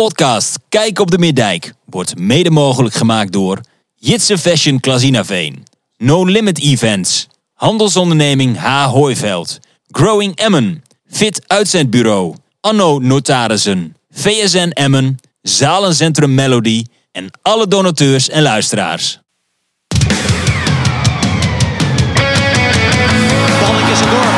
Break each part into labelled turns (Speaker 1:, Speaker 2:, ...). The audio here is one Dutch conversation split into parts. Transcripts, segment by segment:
Speaker 1: Podcast Kijk op de Middijk wordt mede mogelijk gemaakt door Jitse Fashion Klazinaveen, No Limit Events, Handelsonderneming H. Hooiveld, Growing Emmen, Fit Uitzendbureau, Anno Notarissen, VSN Emmen, Zalencentrum Melody. En alle donateurs en luisteraars.
Speaker 2: Er.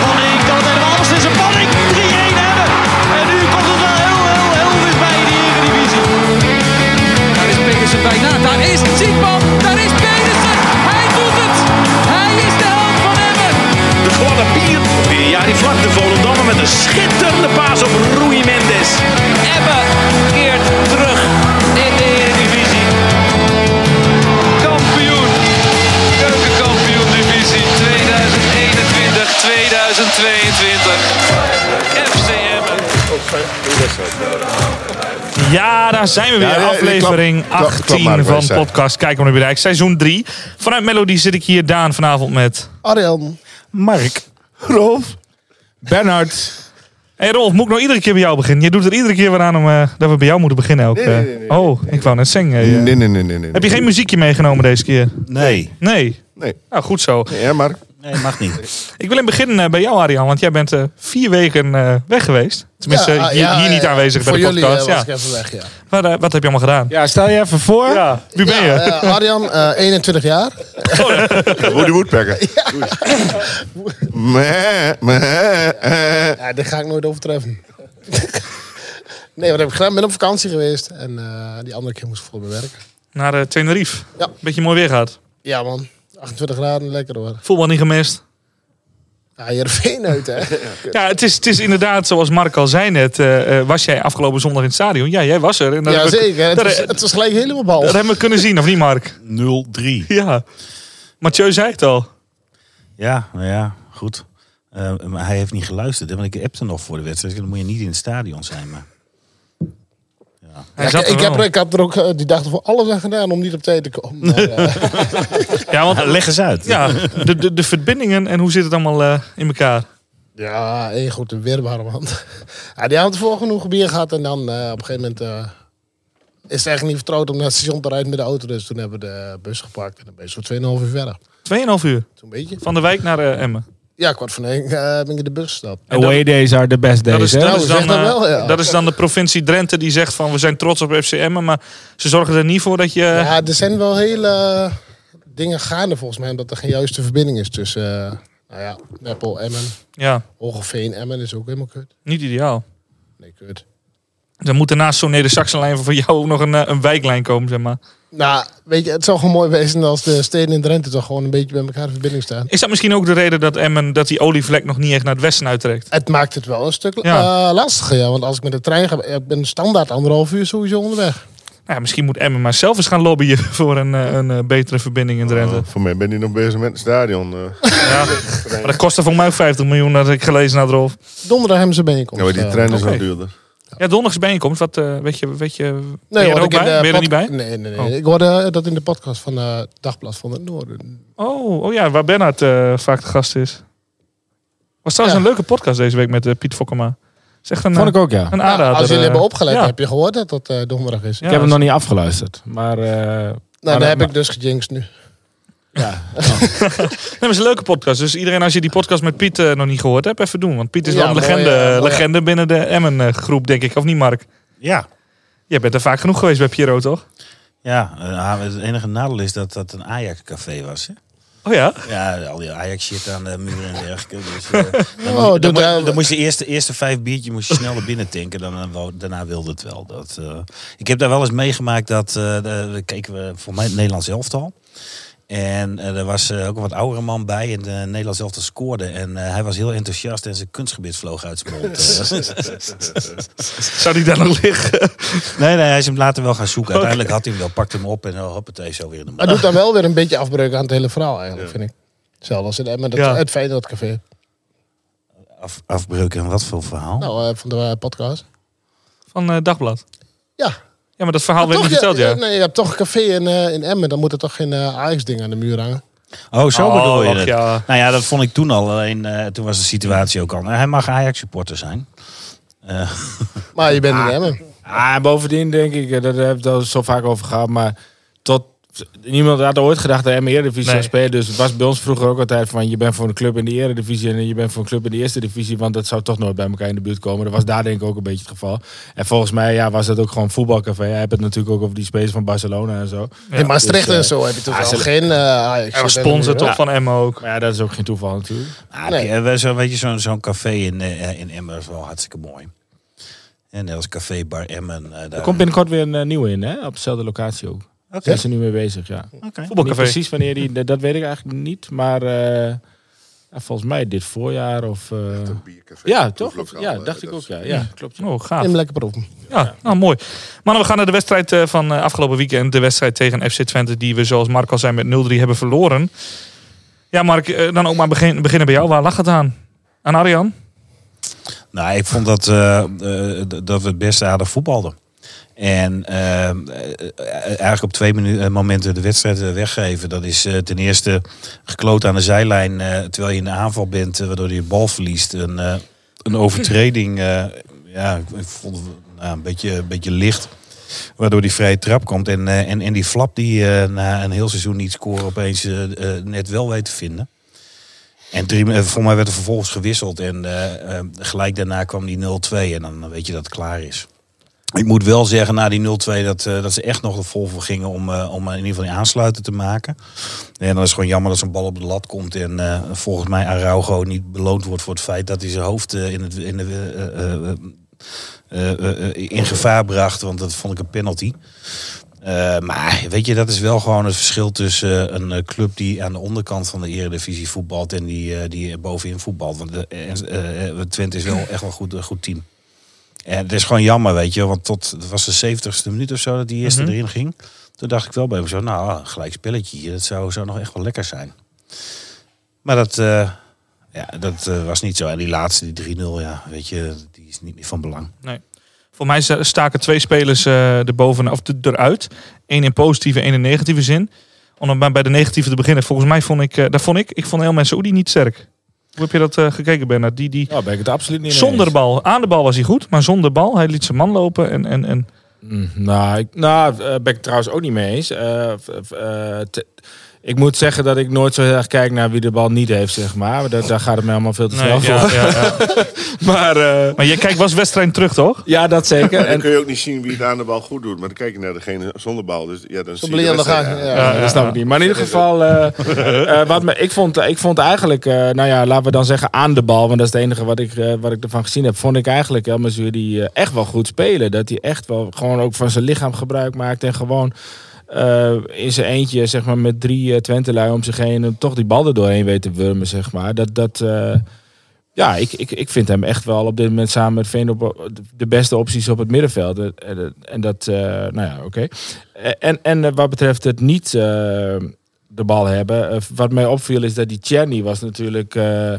Speaker 2: Een schitterende paas op Rui Mendes. Emmen keert terug in de Eredivisie. Kampioen. Keukenkampioen divisie 2021-2022. FC Emmen.
Speaker 3: Ja, daar zijn we weer.
Speaker 4: Ja, ja, ja,
Speaker 3: Aflevering
Speaker 4: klap- klap-
Speaker 3: 18
Speaker 4: klap maar erbij,
Speaker 3: van podcast Kijk om de Bereik. Seizoen 3. Vanuit Melody zit ik hier, Daan, vanavond met...
Speaker 4: Arjan. Mark. Rolf. Bernard.
Speaker 3: Hé hey Rolf, moet ik nou iedere keer bij jou beginnen? Je doet er iedere keer weer aan om, eh, dat we bij jou moeten beginnen ook.
Speaker 4: Nee, nee,
Speaker 3: eh.
Speaker 4: nee, nee,
Speaker 3: oh, ik wou net zingen. eh.
Speaker 4: Nee, nee, nee, nee, nee.
Speaker 3: Heb je geen muziekje meegenomen deze keer?
Speaker 5: Nee,
Speaker 3: Nee.
Speaker 4: Nee.
Speaker 3: Nou, goed zo.
Speaker 4: Ja, Mark.
Speaker 5: Nee, mag niet.
Speaker 3: Ik wil in het begin eh, bij jou, Arjan, want jij bent eh, vier weken eh, weg geweest. Tenminste,
Speaker 6: Ja,
Speaker 3: hier,
Speaker 6: ja,
Speaker 3: hier niet
Speaker 6: ja,
Speaker 3: aanwezig bij
Speaker 6: Voor
Speaker 3: de
Speaker 6: jullie
Speaker 3: podcast.
Speaker 6: eh,
Speaker 3: ja.
Speaker 6: was ik even weg, ja.
Speaker 3: Wat, eh, wat heb je allemaal gedaan?
Speaker 7: Ja, stel je even voor.
Speaker 3: Ja, wie ben je?
Speaker 6: Ja, eh, Arjan, eh, 21 jaar.
Speaker 4: Woody Woodpecker. Meh, meh.
Speaker 6: Ja, dit ga ik nooit overtreffen. nee, wat heb ik gedaan? Ik ben op vakantie geweest. En eh, die andere keer moest ik voor mijn werk.
Speaker 3: Naar Tenerife.
Speaker 6: Ja.
Speaker 3: Beetje mooi weer gehad.
Speaker 6: Ja man, 28 graden, lekker hoor.
Speaker 3: Voetbal niet gemist.
Speaker 6: Ja, Heerenveen uit hè.
Speaker 3: Ja, het is, het is inderdaad, zoals Mark al zei net, eh, eh, was jij afgelopen zondag in het stadion? Ja, jij was er. En dat
Speaker 6: Ja zeker, het was, het was gelijk helemaal bal.
Speaker 3: dat hebben we kunnen zien, of niet Mark?
Speaker 5: 0-3.
Speaker 3: Ja. Mathieu zei het al.
Speaker 5: Ja, nou ja, goed. Eh, maar hij heeft niet geluisterd, hè, want ik appte nog voor de wedstrijd. Dan moet je niet in het stadion zijn. Maar...
Speaker 6: Ja, ik, ik, heb, er- ik had er ook eh, die dag ervoor alles aan gedaan om niet op tijd te komen. Maar, eh,
Speaker 3: Ja, want
Speaker 5: Leg eens uit.
Speaker 3: ja, de, de, de verbindingen en hoe zit het allemaal eh, in elkaar?
Speaker 6: ja, één goed een weerbaar man. ja, die hadden voor genoeg bier gehad en dan eh, op een gegeven moment eh, is het eigenlijk niet vertrouwd om naar het station te rijden met de auto. Dus toen hebben we de bus gepakt en dan ben je zo 2,5 uur verder.
Speaker 3: 2,5 uur.
Speaker 6: Zo'n beetje.
Speaker 3: Van de wijk naar eh, Emmen.
Speaker 6: Ja, kwart van één eh, ben ik in de bus gestapt.
Speaker 7: Away days are the best days.
Speaker 3: Dat is,
Speaker 7: hè?
Speaker 3: dat, is dan,
Speaker 6: dat
Speaker 3: eh,
Speaker 6: wel, ja.
Speaker 3: dat is dan de provincie Drenthe die zegt van we zijn trots op FC Emmen. Maar ze zorgen er niet voor dat je...
Speaker 6: Ja, er zijn wel hele eh, dingen gaande volgens mij, omdat er geen juiste verbinding is tussen, eh, nou ja, Meppel, Emmen,
Speaker 3: Ja,
Speaker 6: Hogeveen, Emmen is ook helemaal kut.
Speaker 3: niet ideaal.
Speaker 6: Nee, kut.
Speaker 3: Dan moet er naast zo'n Neder-Saxenlijn voor jou ook nog een, eh, een wijklijn komen, zeg maar.
Speaker 6: Nou, weet je, het zou gewoon mooi wezen als de steden in Drenthe toch gewoon een beetje bij elkaar in verbinding staan.
Speaker 3: Is dat misschien ook de reden dat Emmen, dat die olievlek nog niet echt naar het westen uittrekt?
Speaker 6: Het maakt het wel een stuk
Speaker 3: Ja.
Speaker 6: eh, lastiger, ja. Want als ik met de trein ga, ik ben standaard anderhalf uur sowieso onderweg.
Speaker 3: Nou ja, misschien moet Emmen maar zelf eens gaan lobbyen voor een, eh, een betere verbinding in Drenthe.
Speaker 4: Oh, voor mij ben je nog bezig met het stadion. eh.
Speaker 3: Ja, maar dat kostte volgens mij ook 50 miljoen, dat ik gelezen had, Rolf.
Speaker 6: Donderdag hebben ze bijeenkomst.
Speaker 4: Ja, maar die trein is wel duurder.
Speaker 3: Ja, donderdagsbijeenkomst, wat eh, weet je, weet je, ben
Speaker 6: Nee,
Speaker 3: je er ook bij? Ben je er niet bij?
Speaker 6: Nee, nee, nee.
Speaker 3: Oh.
Speaker 6: Ik hoorde eh, dat in de podcast van eh Dagblad van het Noorden.
Speaker 3: Oh, oh ja, waar Bernhard eh, vaak de gast is. Was trouwens
Speaker 6: Ja.
Speaker 3: een leuke podcast deze week met Piet Fokkema. Zeg een,
Speaker 7: Vond ik ook, ja.
Speaker 3: een
Speaker 6: Nou,
Speaker 3: aanrader.
Speaker 6: als jullie hebben opgelet,
Speaker 3: ja.
Speaker 6: heb je gehoord dat dat eh, donderdag is.
Speaker 3: Ja,
Speaker 7: ik heb hem
Speaker 3: dus-
Speaker 7: nog niet afgeluisterd. Maar, eh,
Speaker 6: nou,
Speaker 7: maar-
Speaker 6: dan heb
Speaker 7: maar-
Speaker 6: ik dus gejinxed nu.
Speaker 7: Ja.
Speaker 3: Nee, maar het is een leuke podcast. Dus iedereen als je die podcast met Piet eh, nog niet gehoord hebt, even doen. Want Piet is
Speaker 6: Ja,
Speaker 3: wel een
Speaker 6: mooi,
Speaker 3: legende,
Speaker 6: ja, mooi,
Speaker 3: legende binnen de Emmen eh, groep, denk ik. Of niet, Mark?
Speaker 5: Ja,
Speaker 3: Jij bent er vaak genoeg geweest bij Piero, toch?
Speaker 5: ja eh, het enige nadeel is dat dat een Ajax-café was. Hè?
Speaker 3: Oh ja?
Speaker 5: Ja, al die Ajax-shit aan de muur en dergelijke. Dus, eh, dan,
Speaker 6: Oh,
Speaker 5: dan,
Speaker 6: daar-
Speaker 5: dan moest je de eerste, eerste vijf biertjes moest je snel naar binnen tanken. Dan, eh, daarna wilde het wel. Dat, eh, ik heb daar wel eens meegemaakt dat... eh de, de- keken we voor mij het Nederlands elftal. En eh, er was eh, ook een wat oudere man bij. En de Nederlands elftal scoorde. En eh, hij was heel enthousiast en zijn kunstgebied vloog uit zijn mond. Eh,
Speaker 3: Zou die daar nog liggen?
Speaker 5: nee, nee, hij is hem later wel gaan zoeken. Uiteindelijk had hij hem wel, pakte hem op en hoppatee, zo weer in de
Speaker 6: Maar doet dan wel weer een beetje afbreuk aan het hele verhaal eigenlijk, vind ik. Hetzelfde als in Emmen, dat,
Speaker 3: Ja.
Speaker 6: het feit dat café.
Speaker 5: af, afbreuken. En wat voor verhaal?
Speaker 6: Nou, eh, van de eh, podcast.
Speaker 3: Van eh, Dagblad.
Speaker 6: Ja.
Speaker 3: Ja, maar dat verhaal werd
Speaker 6: Toch,
Speaker 3: niet verteld, ja.
Speaker 6: Nee, je hebt toch een café in, eh, in Emmen, dan moet er toch geen eh Ajax-ding aan de muur hangen.
Speaker 5: Oh, zo
Speaker 3: Oh,
Speaker 5: bedoel je
Speaker 3: ach,
Speaker 5: het.
Speaker 3: ja.
Speaker 5: Nou ja, dat vond ik toen al. Alleen eh, toen was de situatie ook al. Nou, hij mag Ajax supporter zijn. Eh,
Speaker 6: Maar je bent in Emmen.
Speaker 7: Ah, en bovendien denk ik, daar hebben we het zo vaak over gehad, maar niemand had ooit gedacht dat hij in de Eredivisie
Speaker 3: Nee.
Speaker 7: zou spelen. Dus het was bij ons vroeger ook altijd van je bent voor een club in de Eredivisie en je bent voor een club in de Eerste Divisie, want dat zou toch nooit bij elkaar in de buurt komen. Dat was daar denk ik ook een beetje het geval. En volgens mij ja, was dat ook gewoon voetbalcafé. Hij hebt het natuurlijk ook over die spelers van Barcelona en zo.
Speaker 6: In Maastricht
Speaker 7: Dus, eh,
Speaker 6: en zo heb je toch
Speaker 7: ah,
Speaker 6: geen uh, Ajax.
Speaker 3: Was sponsor toch van Emma ook.
Speaker 7: Maar ja, dat is ook geen toeval natuurlijk.
Speaker 5: Nou,
Speaker 6: Nee.
Speaker 5: heb je- we- zo, weet je, zo'n zo'n café in, eh, in Emmen is wel hartstikke mooi. En als café Bar Emmen. eh, daar
Speaker 7: Er komt binnenkort weer een eh, nieuwe in, hè? Op dezelfde locatie ook. Daar zijn ze nu mee bezig, ja. Niet
Speaker 3: Voetbalcafé.
Speaker 7: precies wanneer die, dat weet ik eigenlijk niet, maar eh, volgens mij dit voorjaar of... eh,
Speaker 4: Een biercafé.
Speaker 7: ja, toch? Of- ja, dacht ik ook, ja. Ja, klopt. ja.
Speaker 3: Oh, gaaf.
Speaker 6: Neem lekker proeven.
Speaker 3: Ja, nou mooi. Mannen, we gaan naar de wedstrijd eh, van eh, afgelopen weekend. De wedstrijd tegen FC Twente, die we zoals Mark al zei met 0-3 hebben verloren. Ja, Mark, dan ook maar begin, beginnen bij jou. Waar lag het aan? Aan Arjan?
Speaker 5: Nou, ik vond dat, eh, eh, d- dat we het beste aardig voetbalden. En eh, eh, eigenlijk op twee eh, momenten de wedstrijd weggeven. Dat is ten eerste gekloot aan de zijlijn terwijl je in de aanval bent, waardoor je de bal verliest. Een, een overtreding, ja, ik vond het nou, een, beetje, een beetje licht. Waardoor die vrije trap komt. En, en, die flap die na een heel seizoen niet scoren opeens net wel weet te vinden. En drie, voor mij werd er vervolgens gewisseld. En gelijk daarna kwam die 0-2. En dan weet je dat het klaar is. Ik moet wel zeggen, na die 0-2, dat, eh, dat ze echt nog er vol gingen om, eh, om in ieder geval die aansluiten te maken. En dan is het gewoon jammer dat zo'n bal op de lat komt. En eh, volgens mij Araujo niet beloond wordt voor het feit dat hij zijn hoofd in, het, in, de, in gevaar bracht. Want dat vond ik een penalty. Maar weet je, dat is wel gewoon het verschil tussen een club die aan de onderkant van de eredivisie voetbalt en die, die bovenin voetbalt. Want de, Twente is wel echt wel goed, een goed team. En het is gewoon jammer, weet je, want tot het was de 70ste minuut of zo dat die eerste
Speaker 3: Mhm.
Speaker 5: erin ging. Toen dacht ik wel bij me zo, nou, ah, gelijk spelletje hier, dat zou, zou nog echt wel lekker zijn. Maar dat, eh, ja, dat eh, was niet zo. En die laatste, die 3-0, ja, weet je, die is niet, niet van belang.
Speaker 3: Voor mij sta- staken twee spelers eh erboven, of de- eruit. Eén in positieve, één in negatieve zin. Om dan bij- de negatieve te beginnen. Volgens mij vond ik, daar vond ik, ik vond heel mensen Saoedi niet sterk. Hoe heb je dat eh, gekeken, Bernard? Die, die,
Speaker 7: Ja, ben ik het absoluut niet
Speaker 3: zonder bal. Aan de bal was hij goed, maar zonder bal. Hij liet zijn man lopen. En, en, en
Speaker 7: Mm, nou, ik, nou eh, ben ik het trouwens ook niet mee eens. Te- ik moet zeggen dat ik nooit zo heel erg kijk naar wie de bal niet heeft, zeg maar. Maar Daar, daar gaat het mij allemaal veel te snel
Speaker 3: Nee,
Speaker 7: voor.
Speaker 3: ja, ja.
Speaker 7: Maar eh,
Speaker 3: Maar je kijkt was wedstrijd terug, toch?
Speaker 7: ja, dat zeker.
Speaker 4: En dan kun je ook niet zien wie het aan de bal goed doet. Maar dan kijk je naar degene zonder bal. Dus ja, dan
Speaker 6: Zo
Speaker 4: zie
Speaker 6: je aan de
Speaker 4: ja.
Speaker 6: Ja.
Speaker 7: Ja, dat snap ik niet. Maar in ieder geval, eh, eh, wat me, ik, vond, ik vond eigenlijk, eh, nou ja, laten we dan zeggen aan de bal, want dat is het enige wat ik, eh, wat ik ervan gezien heb, vond ik eigenlijk El die echt wel goed spelen. Dat hij echt wel gewoon ook van zijn lichaam gebruik maakt en gewoon in zijn eentje, zeg maar, met drie uh, Twentelui om zich heen, en toch die bal doorheen weet te wurmen, zeg maar. Dat, dat, eh, ja, ik, ik, ik vind hem echt wel op dit moment samen met Veen de beste opties op het middenveld. En, dat, eh, nou ja, oké. En, en eh, wat betreft het niet eh, de bal hebben, eh, wat mij opviel is dat die Czerny was natuurlijk eh,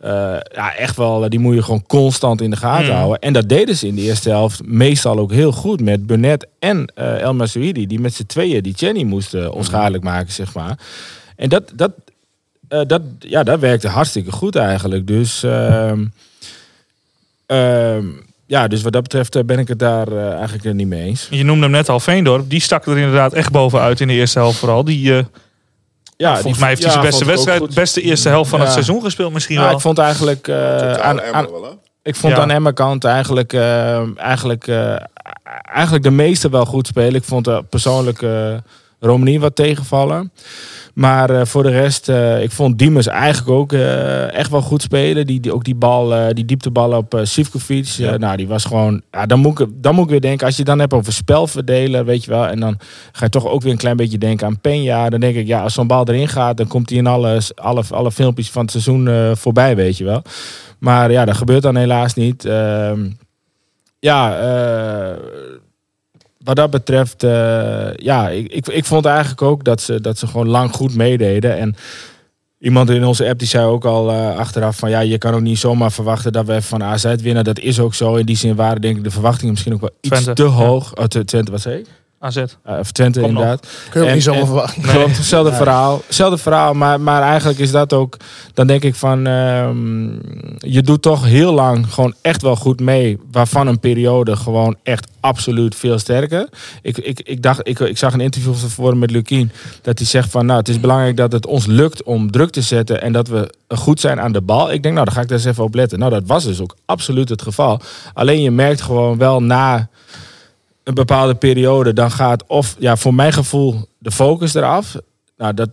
Speaker 7: eh, ja, echt wel, eh, die moet je gewoon constant in de gaten
Speaker 3: Mm.
Speaker 7: houden. En dat deden ze in de eerste helft meestal ook heel goed met Burnett en eh El die met z'n tweeën die Czerny moesten onschadelijk maken, zeg maar. En dat, dat, dat, ja, dat werkte hartstikke goed eigenlijk. Dus, ehm, ehm, ja, dus wat dat betreft ben ik het daar eigenlijk niet mee eens.
Speaker 3: Je noemde hem net al, Veendorp. Die stak er inderdaad echt bovenuit in de eerste helft vooral. Die,
Speaker 7: Ja,
Speaker 3: volgens mij heeft hij
Speaker 7: ja,
Speaker 3: zijn beste wedstrijd, beste eerste helft van het seizoen gespeeld misschien
Speaker 7: Ja,
Speaker 3: wel.
Speaker 7: ik vond eigenlijk eh, aan, aan, ik vond
Speaker 3: Ja.
Speaker 7: aan Emma kant eigenlijk, eh, eigenlijk, eh, eigenlijk de meeste wel goed spelen. Ik vond persoonlijk eh Romani wat tegenvallen. Maar eh, voor de rest, eh, ik vond Diemers eigenlijk ook eh, echt wel goed spelen. Die, die, ook die bal, die dieptebal op Sivkovic.
Speaker 5: Ja.
Speaker 7: nou, die was gewoon... Ja, dan, moet ik, dan moet ik weer denken, als je het dan hebt over spelverdelen, weet je wel. En dan ga je toch ook weer een klein beetje denken aan Peña. Dan denk ik, ja, als zo'n bal erin gaat, dan komt hij in alle, alle, alle filmpjes van het seizoen voorbij, weet je wel. Maar ja, dat gebeurt dan helaas niet. Ehm, ja, eh, wat dat betreft, eh, ja, ik, ik, ik vond eigenlijk ook dat ze, dat ze gewoon lang goed meededen. En iemand in onze app die zei ook al eh, achteraf van ja, je kan ook niet zomaar verwachten dat we even van AZ winnen. Dat is ook zo. In die zin waren denk ik de verwachtingen misschien ook wel iets
Speaker 3: Twente,
Speaker 7: te
Speaker 3: ja.
Speaker 7: hoog. Oh, Tw- Twente, wat zei ik?
Speaker 3: AZ.
Speaker 7: Eh, of Twente
Speaker 3: Komt nog.
Speaker 7: inderdaad.
Speaker 6: Kun je ook
Speaker 7: En-
Speaker 6: niet zomaar
Speaker 7: en-
Speaker 6: verwachten.
Speaker 7: Klopt, hetzelfde verhaal. Hetzelfde verhaal, maar, maar eigenlijk is dat ook... Dan denk ik van... ehm, je doet toch heel lang gewoon echt wel goed mee. Waarvan een periode gewoon echt absoluut veel sterker. Ik, ik, ik, dacht, ik, ik zag een interview van tevoren met Lukien. Dat hij zegt van... Nou, het is belangrijk dat het ons lukt om druk te zetten. En dat we goed zijn aan de bal. Ik denk, nou, daar ga ik daar eens even op letten. Nou, dat was dus ook absoluut het geval. Alleen je merkt gewoon wel na een bepaalde periode, dan gaat of ja, voor mijn gevoel de focus eraf. Nou, dat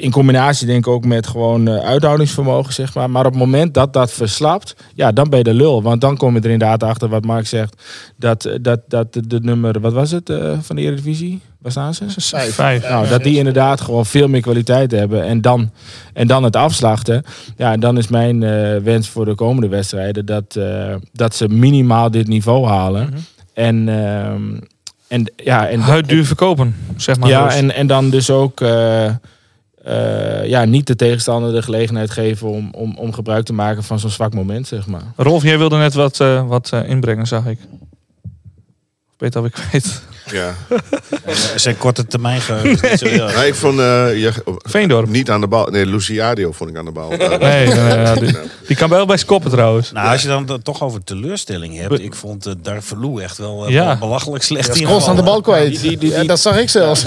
Speaker 7: in combinatie denk ik ook met gewoon eh, uithoudingsvermogen, zeg maar. Maar op het moment dat dat verslapt, ja, dan ben je de lul. Want dan kom je er inderdaad achter wat Mark zegt. Dat, eh, dat, dat de, de nummer, wat was het eh, van de Eredivisie? Waar staan ze?
Speaker 6: Vijf.
Speaker 3: Vijf.
Speaker 7: Nou, dat die inderdaad gewoon veel meer kwaliteit hebben. En dan, en dan het afslachten. Ja, en dan is mijn eh, wens voor de komende wedstrijden dat, eh, dat ze minimaal dit niveau halen. En, eum, en ja, en
Speaker 3: Huid duur verkopen, zeg maar.
Speaker 7: ja,
Speaker 3: Dus.
Speaker 7: en, en dan dus ook eh, eh, ja, niet de tegenstander de gelegenheid geven om, om, om gebruik te maken van zo'n zwak moment, zeg maar.
Speaker 3: Rolf, jij wilde net wat, eh, wat inbrengen, zag ik. Ik weet dat ik weet.
Speaker 4: Ja.
Speaker 5: Zijn korte termijn geheugen.
Speaker 4: Nou, ik vond eh, je,
Speaker 3: Veendorp.
Speaker 4: niet aan de bal. Nee, Luciadio vond ik aan de bal.
Speaker 3: Nee, nee, nee, ja, die, die kan wel bij Skoppen trouwens.
Speaker 5: Nou, als je dan het toch over teleurstelling hebt. Ik vond uh, Darvalu echt wel eh,
Speaker 3: Ja.
Speaker 5: belachelijk slecht
Speaker 6: Dat is
Speaker 5: in.
Speaker 6: constant de bal kwijt.
Speaker 7: Die- die- die-
Speaker 6: Ja, dat zag ik zelfs.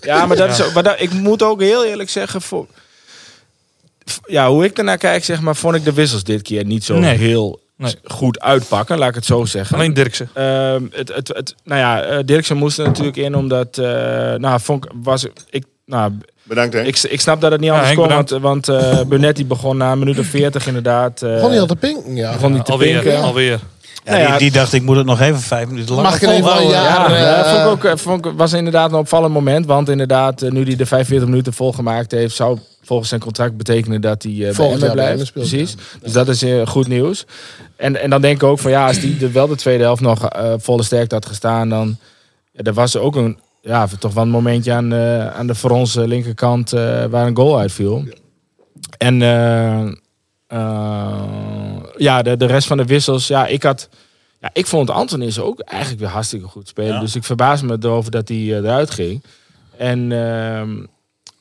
Speaker 7: Ja, maar, dat is, ook- maar dat, ik moet ook heel eerlijk zeggen, voor, f- ja, hoe ik ernaar kijk, zeg maar, vond ik de wissels dit keer niet zo
Speaker 3: Nee.
Speaker 7: heel
Speaker 3: Nee.
Speaker 7: s- goed uitpakken, laat ik het zo zeggen.
Speaker 3: Alleen Dirksen.
Speaker 7: Ehm, het, het, het, nou ja, eh, Dirksen moest er natuurlijk in, omdat, eh, nou, vond ik, was ik, nou,
Speaker 4: Bedankt, hè?
Speaker 7: ik, ik snap dat het niet
Speaker 3: Ja,
Speaker 7: anders kon, want, want eh Burnett die begon na een minuut of veertig inderdaad. eh,
Speaker 6: Begon hij al te pinken, ja.
Speaker 7: begon hij te
Speaker 3: alweer,
Speaker 7: pinken. Ja.
Speaker 3: alweer.
Speaker 5: Ja,
Speaker 7: Nou ja,
Speaker 5: die, die dacht, ik moet het nog even vijf minuten langer
Speaker 6: Mag ik even wel.
Speaker 7: Ja, dat vond ik ook, vond ik, was inderdaad een opvallend moment. Want inderdaad, nu hij de 45 minuten volgemaakt heeft, zou volgens zijn contract betekenen dat hij eh, bij
Speaker 6: Volgend
Speaker 7: Emmen
Speaker 6: jaar bij
Speaker 7: blijft.
Speaker 6: Speelt,
Speaker 7: Precies. Dus dat is eh, goed nieuws. En, en dan denk ik ook van ja, als die de, wel de tweede helft nog eh, volle sterkte had gestaan, dan ja, er was ook een ja, toch wel een momentje aan, eh, aan de voor onze linkerkant eh, waar een goal uitviel. En eh, eh, ja, de, de rest van de wissels, ja, ik had. Ja, ik vond Antonis ook eigenlijk weer hartstikke goed spelen.
Speaker 5: Ja.
Speaker 7: Dus ik verbaas me erover dat hij eh, eruit ging. En,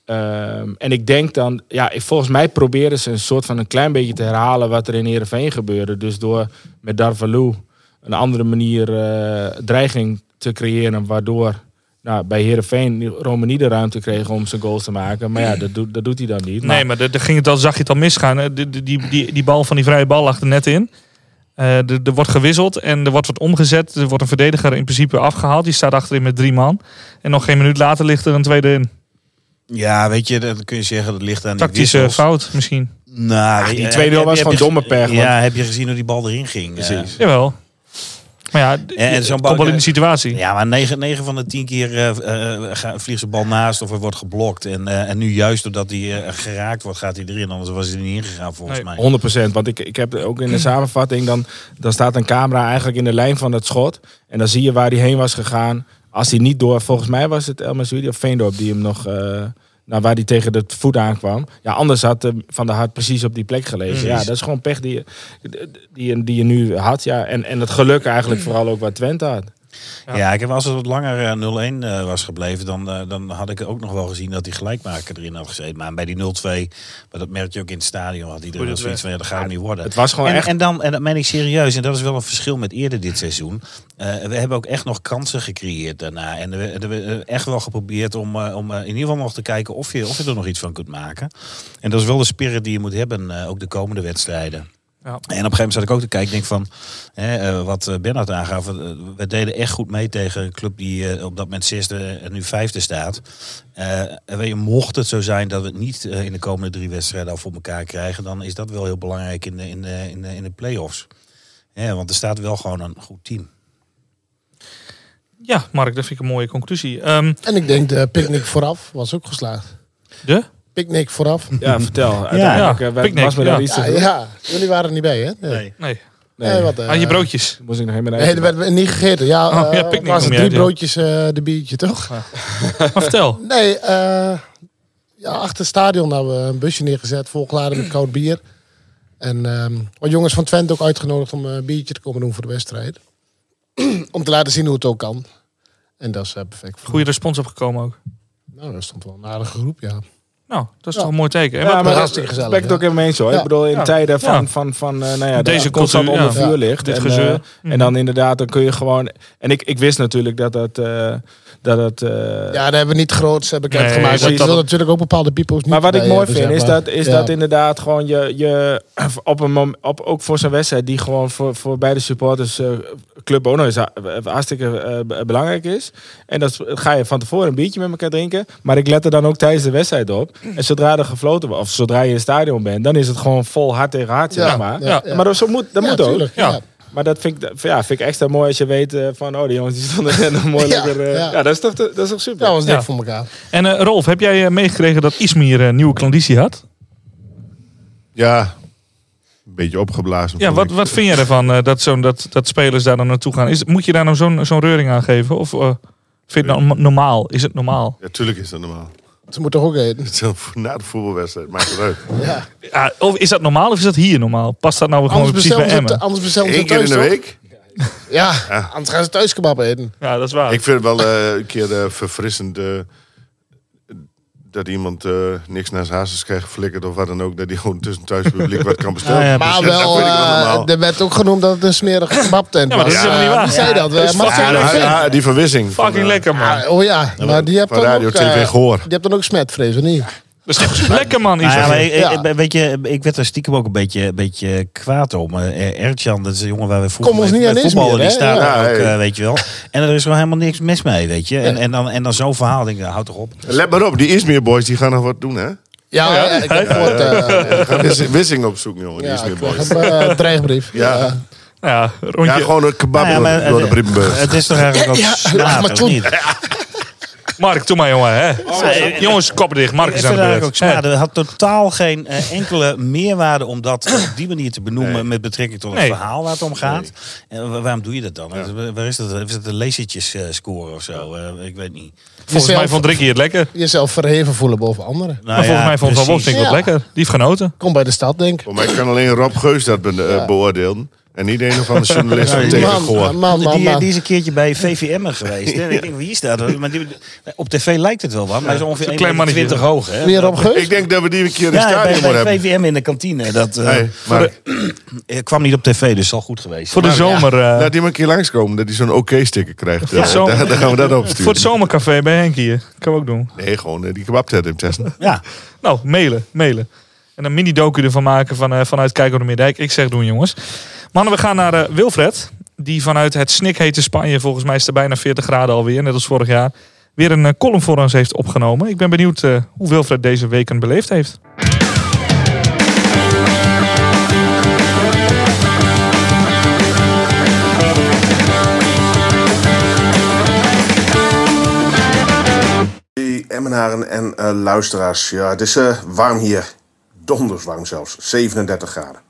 Speaker 7: ehm, en ik denk dan, ja, volgens mij proberen ze een soort van een klein beetje te herhalen wat er in Heerenveen gebeurde. Dus door met Darvalu een andere manier eh, dreiging te creëren, waardoor nou, bij Heerenveen Rome niet de ruimte kreeg om zijn goals te maken. Maar ja, dat doet, dat doet hij dan niet.
Speaker 3: Nee, maar daar ging het al, zag je het al misgaan. hè. Die, die, die, die bal van die vrije bal lag er net in. Eh, er, er wordt gewisseld en er wordt wat omgezet. Er wordt een verdediger in principe afgehaald. Die staat achterin met drie man. En nog geen minuut later ligt er een tweede in.
Speaker 5: Ja, weet je, dat kun je zeggen, dat ligt aan die
Speaker 3: Tactische fout misschien.
Speaker 5: Nou, weet je,
Speaker 7: die
Speaker 5: heb-
Speaker 7: tweede was gewoon domme pech,
Speaker 5: Ja, heb je gezien hoe die bal erin ging?
Speaker 7: Precies.
Speaker 5: Eh,
Speaker 3: Jawel. Maar ja,
Speaker 5: en
Speaker 3: het
Speaker 5: zo'n
Speaker 3: komt wel
Speaker 5: bal-
Speaker 3: in de situatie.
Speaker 5: Ja, maar 9, 9 van de 10 keer eh, eh, vliegt zijn bal naast of er wordt geblokt. En, eh, en nu juist doordat hij eh, geraakt wordt, gaat hij erin. Anders was hij er niet ingegaan volgens
Speaker 3: Nee.
Speaker 5: mij.
Speaker 7: 100%. Want ik, ik heb ook in de samenvatting, dan, dan staat een camera eigenlijk in de lijn van het schot. En dan zie je waar hij heen was gegaan. Als hij niet door, volgens mij was het El Mazoudi of Veendorp die hem nog, eh, nou, waar hij tegen de voet aankwam. Ja, anders had Van der Hart precies op die plek gelegen. Ja, dat is gewoon pech die je, die, je- die je nu had. Ja. En, en het geluk eigenlijk vooral ook wat Twente had.
Speaker 5: Ja, ik heb als het wat langer eh, 0-1 eh, was gebleven, dan, eh, dan had ik ook nog wel gezien dat die gelijkmaker erin had gezeten. Maar bij die 0-2, maar dat merk je ook in het stadion, had iedereen wel zoiets van, ja, dat gaat het niet worden.
Speaker 7: Het was gewoon
Speaker 5: en,
Speaker 7: echt...
Speaker 5: en dan, en dat meen ik serieus, en dat is wel een verschil met eerder dit seizoen. We hebben ook echt nog kansen gecreëerd daarna. En we hebben echt wel geprobeerd om, om in ieder geval nog te kijken of je, of je er nog iets van kunt maken. En dat is wel de spirit die je moet hebben, ook de komende wedstrijden.
Speaker 3: Ja.
Speaker 5: En op een gegeven moment zat ik ook te kijken. Ik denk van, hè, eh, wat eh, Bernhard aangaf. eh, we deden echt goed mee tegen een club die eh, op dat moment zesde en nu vijfde staat. Eh, en weet je, mocht het zo zijn dat we het niet in de komende drie wedstrijden al voor elkaar krijgen. Dan is dat wel heel belangrijk in de, in de, in de, in de play-offs. Ja, want er staat wel gewoon een goed team.
Speaker 3: Ja, Mark, dat vind ik een mooie conclusie. Ehm,
Speaker 6: En ik denk de picknick vooraf was ook geslaagd.
Speaker 3: de?
Speaker 6: Picknick vooraf.
Speaker 7: Ja, vertel. Uiteindelijk
Speaker 3: Ja,
Speaker 7: eh,
Speaker 3: picknick,
Speaker 7: was daar
Speaker 3: ja.
Speaker 7: iets te
Speaker 6: Ja, jullie waren er niet bij, hè? Nee.
Speaker 5: Nee.
Speaker 3: Nee.
Speaker 6: Nee, wat, eh,
Speaker 3: Aan je broodjes.
Speaker 7: Moest ik nog helemaal
Speaker 6: Nee, er werd niet gegeten. Ja,
Speaker 3: Oh, ja,
Speaker 6: eh,
Speaker 3: picknick
Speaker 6: was drie
Speaker 3: ja.
Speaker 6: broodjes eh, de biertje, toch?
Speaker 3: Maar vertel.
Speaker 6: Nee, eh, ja, achter het stadion hebben we een busje neergezet, volgeladen met koud bier. En ehm wat jongens van Twente ook uitgenodigd om een biertje te komen doen voor de wedstrijd. om te laten zien hoe het ook kan. En dat is perfect.
Speaker 3: Goede respons opgekomen ook.
Speaker 6: Nou, dat stond wel een aardige groep, ja.
Speaker 3: Nou, dat is
Speaker 6: Ja.
Speaker 3: toch een mooi teken. En
Speaker 7: Ja,
Speaker 3: wat-
Speaker 7: maar
Speaker 6: hartstikke
Speaker 7: dat
Speaker 6: gezellig,
Speaker 7: ben ik het
Speaker 6: ja.
Speaker 7: ook helemaal eens hoor.
Speaker 6: Ja.
Speaker 7: Ik bedoel, in
Speaker 3: Ja.
Speaker 7: tijden van,
Speaker 3: Ja.
Speaker 7: van, van, eh, nou ja,
Speaker 3: Deze
Speaker 7: de constant onder
Speaker 3: ja.
Speaker 7: vuur ligt.
Speaker 3: Dit
Speaker 7: en,
Speaker 3: gezeur.
Speaker 7: eh, en dan inderdaad, dan kun je gewoon... En ik, ik wist natuurlijk dat het... eh, dat het eh,
Speaker 6: Ja, daar hebben we niet groots bekend
Speaker 3: Nee,
Speaker 6: gemaakt.
Speaker 3: dat-
Speaker 6: je
Speaker 3: dat-
Speaker 6: wil natuurlijk ook bepaalde people's niet
Speaker 7: Maar wat ik mooi
Speaker 6: hebben,
Speaker 7: vind
Speaker 6: zeg
Speaker 7: is, dat, is
Speaker 6: Ja.
Speaker 7: dat inderdaad gewoon je, je op een op, ook voor zo'n wedstrijd die gewoon voor, voor beide supporters eh, club ha- hartstikke belangrijk is. En dat ga je van tevoren een biertje met elkaar drinken. Maar ik let er dan ook tijdens de wedstrijd op. En zodra er gefloten wordt, of zodra je in het stadion bent, dan is het gewoon vol hart tegen hart, zeg
Speaker 6: Ja,
Speaker 7: maar.
Speaker 6: ja, ja.
Speaker 7: Maar dat, zo moet, dat
Speaker 6: Ja,
Speaker 7: moet ook.
Speaker 3: Ja.
Speaker 6: ja.
Speaker 7: Maar dat vind ik, ja, vind ik extra mooi als je weet eh, van, oh, die jongens die stonden net nog mooi
Speaker 6: Ja,
Speaker 7: lekker. eh,
Speaker 6: ja.
Speaker 7: ja. dat is toch, dat is toch super.
Speaker 6: Ja, was dik
Speaker 3: Ja.
Speaker 6: voor elkaar.
Speaker 3: En eh, Rolf, heb jij meegekregen dat Ismir een nieuwe klanditie had?
Speaker 4: Ja, een beetje opgeblazen.
Speaker 3: Ja, wat,
Speaker 4: ik.
Speaker 3: wat vind jij ervan dat, zo'n dat, dat spelers daar dan naartoe gaan? Is, moet je daar nou zo'n zo'n reuring aan geven? Of eh, vind je het nou normaal? Is het normaal?
Speaker 4: Ja, tuurlijk is dat normaal.
Speaker 6: Ze moeten toch ook eten.
Speaker 4: Na de voetbalwedstrijd, maakt het uit.
Speaker 6: Ja.
Speaker 3: Ja, of is dat normaal of is dat hier normaal? Past dat nou gewoon
Speaker 6: Anders
Speaker 3: precies bij Emmen?
Speaker 6: anders bestellen ze
Speaker 4: Eén keer
Speaker 6: thuis,
Speaker 4: in de week.
Speaker 6: Ja, anders gaan ze thuis kebab eten.
Speaker 3: Ja, dat is waar.
Speaker 4: Ik vind het wel eh, een keer eh, verfrissend dat iemand eh, niks naar zijn hazes krijgt geflikkerd of wat dan ook. Dat hij gewoon tussen het thuispubliek wat kan bestellen.
Speaker 5: Ja, ja,
Speaker 6: Maar wel, eh, er werd ook genoemd dat het een smerige kebabtent
Speaker 3: Ja, maar
Speaker 6: was.
Speaker 3: dat is helemaal niet waar.
Speaker 6: Wie zei dat?
Speaker 4: Ja, ja, ja, die verwissing. van,
Speaker 3: Fucking
Speaker 4: eh,
Speaker 3: lekker man.
Speaker 6: Ah, oh ja, maar die hebt dan
Speaker 4: Radio
Speaker 6: ook,
Speaker 4: 2
Speaker 6: eh,
Speaker 4: Goor.
Speaker 6: Die hebt dan ook smetvrees, of niet?
Speaker 3: Dat is lekker man.
Speaker 5: Nou ja,
Speaker 3: Ismir?
Speaker 5: maar ik,
Speaker 6: Ja.
Speaker 5: weet je, ik werd er stiekem ook een beetje, een beetje kwaad om. Eh, Ertjan, dat is een jongen waar we vroeger
Speaker 6: Kom ons
Speaker 5: mee-
Speaker 6: niet aan
Speaker 5: met
Speaker 6: eens
Speaker 5: voetballen,
Speaker 6: meer,
Speaker 5: die staat
Speaker 4: Ja,
Speaker 5: ook, eh, weet je wel. En er is gewoon helemaal niks mis mee, weet je. En, en, dan, en dan zo'n verhaal, denk ik, nou, houd toch op.
Speaker 4: Let maar op, die Izmir boys die gaan nog wat doen, hè?
Speaker 6: Ja, ja, ik heb gehoord. eh,
Speaker 4: Wissing, Wissing opzoeken, jongen, die
Speaker 6: ja,
Speaker 4: Izmir boys.
Speaker 6: heb eh, een dreigbrief.
Speaker 4: Ja.
Speaker 3: ja, rondje.
Speaker 4: Ja, gewoon een kebab
Speaker 5: Nou ja,
Speaker 4: door-
Speaker 5: maar,
Speaker 4: door de
Speaker 5: eh,
Speaker 4: brievenbus.
Speaker 5: Het is toch eigenlijk ook
Speaker 6: Ja, maar
Speaker 5: of
Speaker 6: toe.
Speaker 5: niet?
Speaker 3: Mark, doe maar jongen. Hè. Eh, Jongens, kop dicht. Mark is aan
Speaker 5: het
Speaker 3: de beurt.
Speaker 5: ook. Er had totaal geen eh, enkele meerwaarde om dat op die manier te benoemen
Speaker 4: Nee.
Speaker 5: met betrekking tot het
Speaker 3: Nee.
Speaker 5: verhaal waar het om gaat. En wa- waarom doe je dat dan? Waar is dat? Is het een lasertjes eh, scoren of zo? Eh, ik weet niet.
Speaker 3: Volgens mij vond Ricky het lekker.
Speaker 6: Jezelf verheven voelen boven anderen.
Speaker 5: Nou
Speaker 3: maar volgens
Speaker 5: ja,
Speaker 3: mij vond Van. Wolfswinkel het
Speaker 6: Ja.
Speaker 3: lekker. Die heeft genoten.
Speaker 6: Kom bij de stad, denk ik.
Speaker 4: Voor mij kan alleen Rob Geus dat be beoordelen. En niet een of andere journalist van
Speaker 5: Ja,
Speaker 4: tegen
Speaker 6: Man, man, man,
Speaker 5: Die, die is een keertje bij VVM geweest. Hè? Ik denk, wie is dat? Maar die, op tv lijkt het wel wat. Maar hij is ongeveer
Speaker 3: een klein
Speaker 5: 1,20
Speaker 3: mannetje.
Speaker 5: meter hoog. Hè?
Speaker 6: Weer op geus?
Speaker 4: Ik denk dat we die een keer in het
Speaker 5: bij,
Speaker 4: stadion moeten
Speaker 5: bij
Speaker 4: hebben.
Speaker 5: VVM in de kantine. Dat eh,
Speaker 4: Hey, maar
Speaker 5: eh, kwam niet op tv, dus zal goed geweest
Speaker 3: Voor de zomer. eh,
Speaker 4: laat die maar een keer langskomen dat hij zo'n oké-sticker krijgt.
Speaker 3: Ja,
Speaker 4: Eh, daar, daar gaan we dat opsturen.
Speaker 3: voor het zomercafé bij Henk hier. Kan we ook doen.
Speaker 4: Nee, gewoon eh, die kebabtent in testen.
Speaker 5: Ja,
Speaker 3: Nou, mailen, mailen. En een mini-docu ervan maken van, eh, vanuit Kijk op de Middijk. Ik zeg doen, jongens. Mannen, we gaan naar eh, Wilfred. Die vanuit het snikhete Spanje, volgens mij is het bijna 40 graden alweer, net als vorig jaar, weer een eh, column voor ons heeft opgenomen. Ik ben benieuwd eh, hoe Wilfred deze weken beleefd heeft.
Speaker 8: Emmenaren en luisteraars. Ja, het is warm hier. Donders warm zelfs. 37 graden.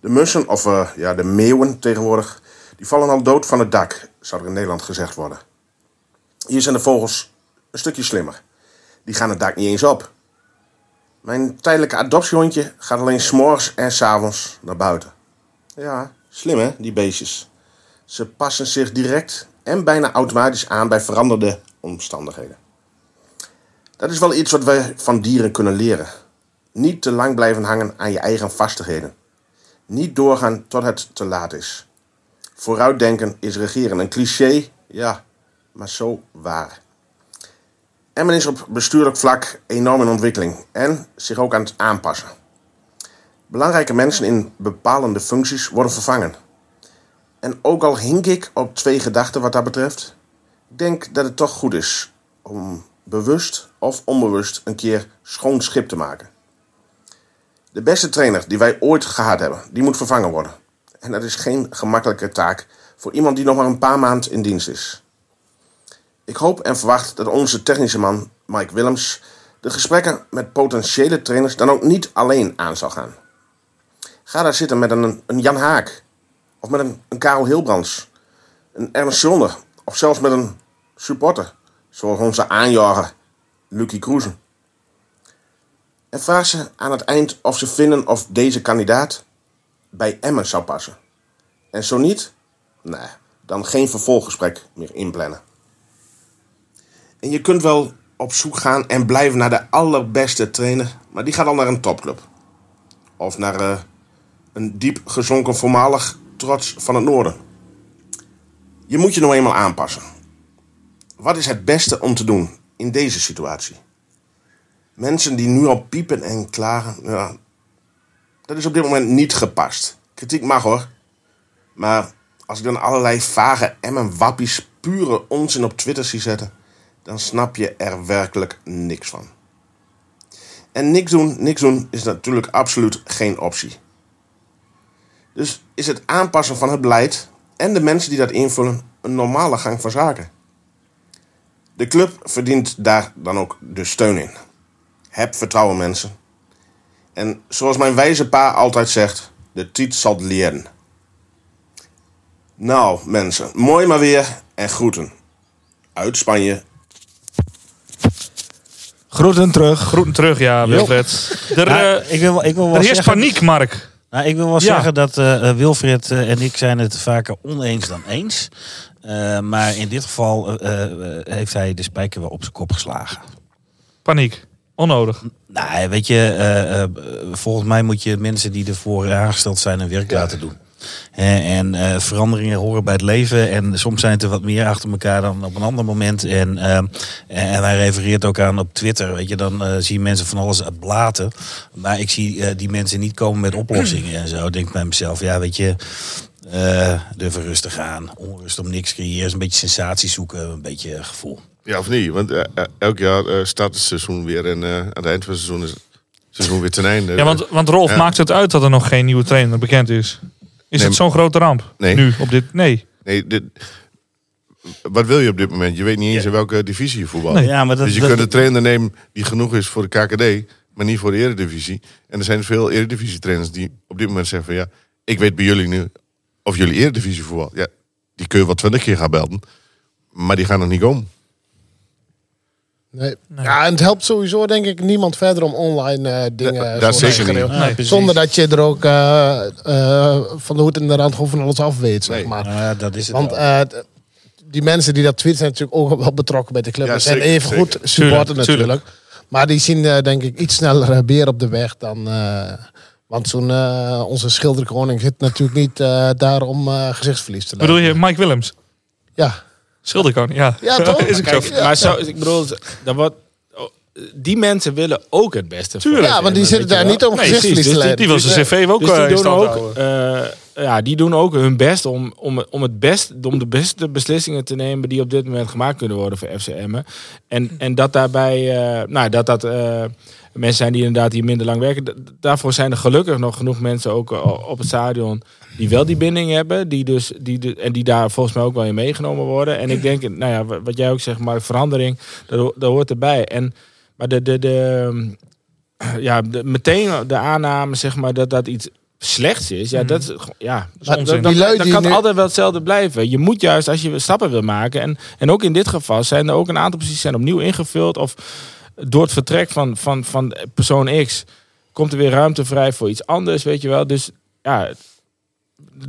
Speaker 8: De mussen, of eh, ja, de meeuwen tegenwoordig, die vallen al dood van het dak, zou er in Nederland gezegd worden. Hier zijn de vogels een stukje slimmer. Die gaan het dak niet eens op. Mijn tijdelijke adoptiehondje gaat alleen s'morgens en s'avonds naar buiten. Ja, slim hè, die beestjes. Ze passen zich direct en bijna automatisch aan bij veranderde omstandigheden. Dat is wel iets wat wij van dieren kunnen leren. Niet te lang blijven hangen aan je eigen vastigheden. Niet doorgaan tot het te laat is. Vooruitdenken is regeren. Een cliché, ja, maar zo waar. Emmen is op bestuurlijk vlak enorm in ontwikkeling en zich ook aan het aanpassen. Belangrijke mensen in bepalende functies worden vervangen. En ook al hink ik op twee gedachten wat dat betreft, denk dat het toch goed is om bewust of onbewust een keer schoon schip te maken. De beste trainer die wij ooit gehad hebben, die moet vervangen worden. En dat is geen gemakkelijke taak voor iemand die nog maar een paar maanden in dienst is. Ik hoop en verwacht dat onze technische man, Mike Willems, de gesprekken met potentiële trainers dan ook niet alleen aan zal gaan. Ga daar zitten met een, een Jan Haak, of met een, Karel Hilbrands, een Ernst Zonder, of zelfs met een supporter, zoals onze aanjager Lucky Kroesen. En vraag ze aan het eind of ze vinden of deze kandidaat bij Emmen zou passen. En zo niet, nee, dan geen vervolggesprek meer inplannen. En je kunt wel op zoek gaan en blijven naar de allerbeste trainer, maar die gaat al naar een topclub. Of naar eh, een diep gezonken voormalig trots van het noorden. Je moet je nou eenmaal aanpassen. Wat is het beste om te doen in deze situatie? Mensen die nu al piepen en klagen, ja, dat is op dit moment niet gepast. Kritiek mag hoor. Maar als ik dan allerlei vage emmen wappies pure onzin op Twitter zie zetten, dan snap je er werkelijk niks van. En niks doen, niks doen is natuurlijk absoluut geen optie. Dus is het aanpassen van het beleid en de mensen die dat invullen een normale gang van zaken. De club verdient daar dan ook de steun in. Heb vertrouwen mensen. En zoals mijn wijze pa altijd zegt, de tijd zal het leren. Nou mensen, mooi maar weer en groeten. Uit Spanje.
Speaker 7: Groeten terug.
Speaker 3: Groeten terug, ja, Wilfred. Er,
Speaker 5: Nou,
Speaker 3: eh,
Speaker 5: ik wil, ik wil wel
Speaker 3: er heerst
Speaker 5: zeggen,
Speaker 3: paniek, Mark.
Speaker 5: Nou, ik wil wel
Speaker 3: Ja.
Speaker 5: zeggen dat eh, eh, Wilfred en ik zijn het vaker oneens dan eens. Eh, maar in dit geval heeft hij de spijker wel op zijn kop geslagen.
Speaker 3: Paniek. Onnodig.
Speaker 5: Nou, weet je, eh, eh, volgens mij moet je mensen die ervoor aangesteld zijn hun werk laten doen. Hè, en eh, veranderingen horen bij het leven. En soms zijn het er wat meer achter elkaar dan op een ander moment. En, eh, en hij refereert ook aan op Twitter. Weet je, dan zie je mensen van alles blaten. Maar ik zie die mensen niet komen met oplossingen en zo. Ik denk bij mezelf, ja, weet je. eh durven rustig aan. Onrust om niks creëren. Een beetje sensatie zoeken. Een beetje gevoel.
Speaker 4: Ja, of niet? Want eh, eh, elk jaar eh, start het seizoen weer. En eh, aan het eind van het seizoen is het seizoen weer ten einde.
Speaker 3: Ja, want, want Rolf
Speaker 4: Ja.
Speaker 3: maakt het uit dat er nog geen nieuwe trainer bekend is. Is
Speaker 4: Nee,
Speaker 3: het zo'n grote ramp?
Speaker 4: Nee.
Speaker 3: Nu, op dit... Nee.
Speaker 4: Nee, dit, wat wil je op dit moment? Je weet niet eens in welke divisie je voetbalt.
Speaker 3: Nee.
Speaker 5: Ja, maar dat,
Speaker 4: dus je
Speaker 5: dat-
Speaker 4: kunt een trainer nemen die genoeg is voor de KKD, maar niet voor de Eredivisie. En er zijn veel Eredivisie-trainers die op dit moment zeggen van ja, ik weet bij jullie nu of jullie Eredivisie voetbal. Ja, die kun je wel twintig keer gaan belden, maar die gaan nog niet komen.
Speaker 6: Nee. Ja, en het helpt sowieso denk ik niemand verder om online eh, dingen
Speaker 4: Da-
Speaker 6: zo
Speaker 4: dat
Speaker 6: te
Speaker 4: zeker niet.
Speaker 6: Zonder dat je er ook eh, eh, van de hoed en de rand gewoon van alles af weet, zeg maar.
Speaker 5: Ja, dat is het
Speaker 6: Want eh, die mensen die dat tweeten zijn natuurlijk ook wel betrokken bij de club.
Speaker 4: Ja,
Speaker 6: en zijn
Speaker 4: zeker,
Speaker 6: even goed
Speaker 4: zeker.
Speaker 6: supporten
Speaker 3: Tuurlijk,
Speaker 6: natuurlijk. Maar die zien eh, denk ik iets sneller eh, beer op de weg dan... eh, want zo'n eh, onze schilderkoning zit natuurlijk niet eh, daar om eh, gezichtsverlies te
Speaker 3: Bedoel
Speaker 6: leiden.
Speaker 3: je Mike Willems?
Speaker 6: Ja.
Speaker 3: Schilderkoning, ja.
Speaker 6: Ja, toch?
Speaker 3: is
Speaker 7: maar zo, ik bedoel, dat wordt, oh, die mensen willen ook het beste.
Speaker 3: Tuurlijk.
Speaker 6: Ja, want die zitten daar niet om
Speaker 3: Nee,
Speaker 6: gezichtsverlies
Speaker 7: precies.
Speaker 6: te
Speaker 7: Dus die-.
Speaker 3: Die wil zijn cv ook
Speaker 7: Dus die
Speaker 3: eh,
Speaker 7: doen ook,
Speaker 3: houden.
Speaker 7: eh, ja, die doen ook hun best om, om, om, het best, om de beste beslissingen te nemen die op dit moment gemaakt kunnen worden voor FCM. En, en dat daarbij, eh, nou, dat dat eh, mensen zijn die inderdaad hier minder lang werken. Daarvoor zijn er gelukkig nog genoeg mensen ook eh, op het stadion die wel die binding hebben. Die dus, die de, en die daar volgens mij ook wel in meegenomen worden. En ik denk, nou ja, wa- wat jij ook zegt, maar verandering, dat, dat hoort erbij. En, maar de, de, de, ja, de, meteen de aanname, zeg maar, dat dat iets slechts is. Ja, dat is, gewoon- ja, dan
Speaker 6: die
Speaker 7: kan
Speaker 6: nu-
Speaker 7: altijd wel hetzelfde blijven. Je moet juist, als je stappen wil maken, en, en ook in dit geval zijn er ook een aantal posities zijn opnieuw ingevuld. Of door het vertrek van, van, van persoon X komt er weer ruimte vrij voor iets anders, weet je wel. Dus ja,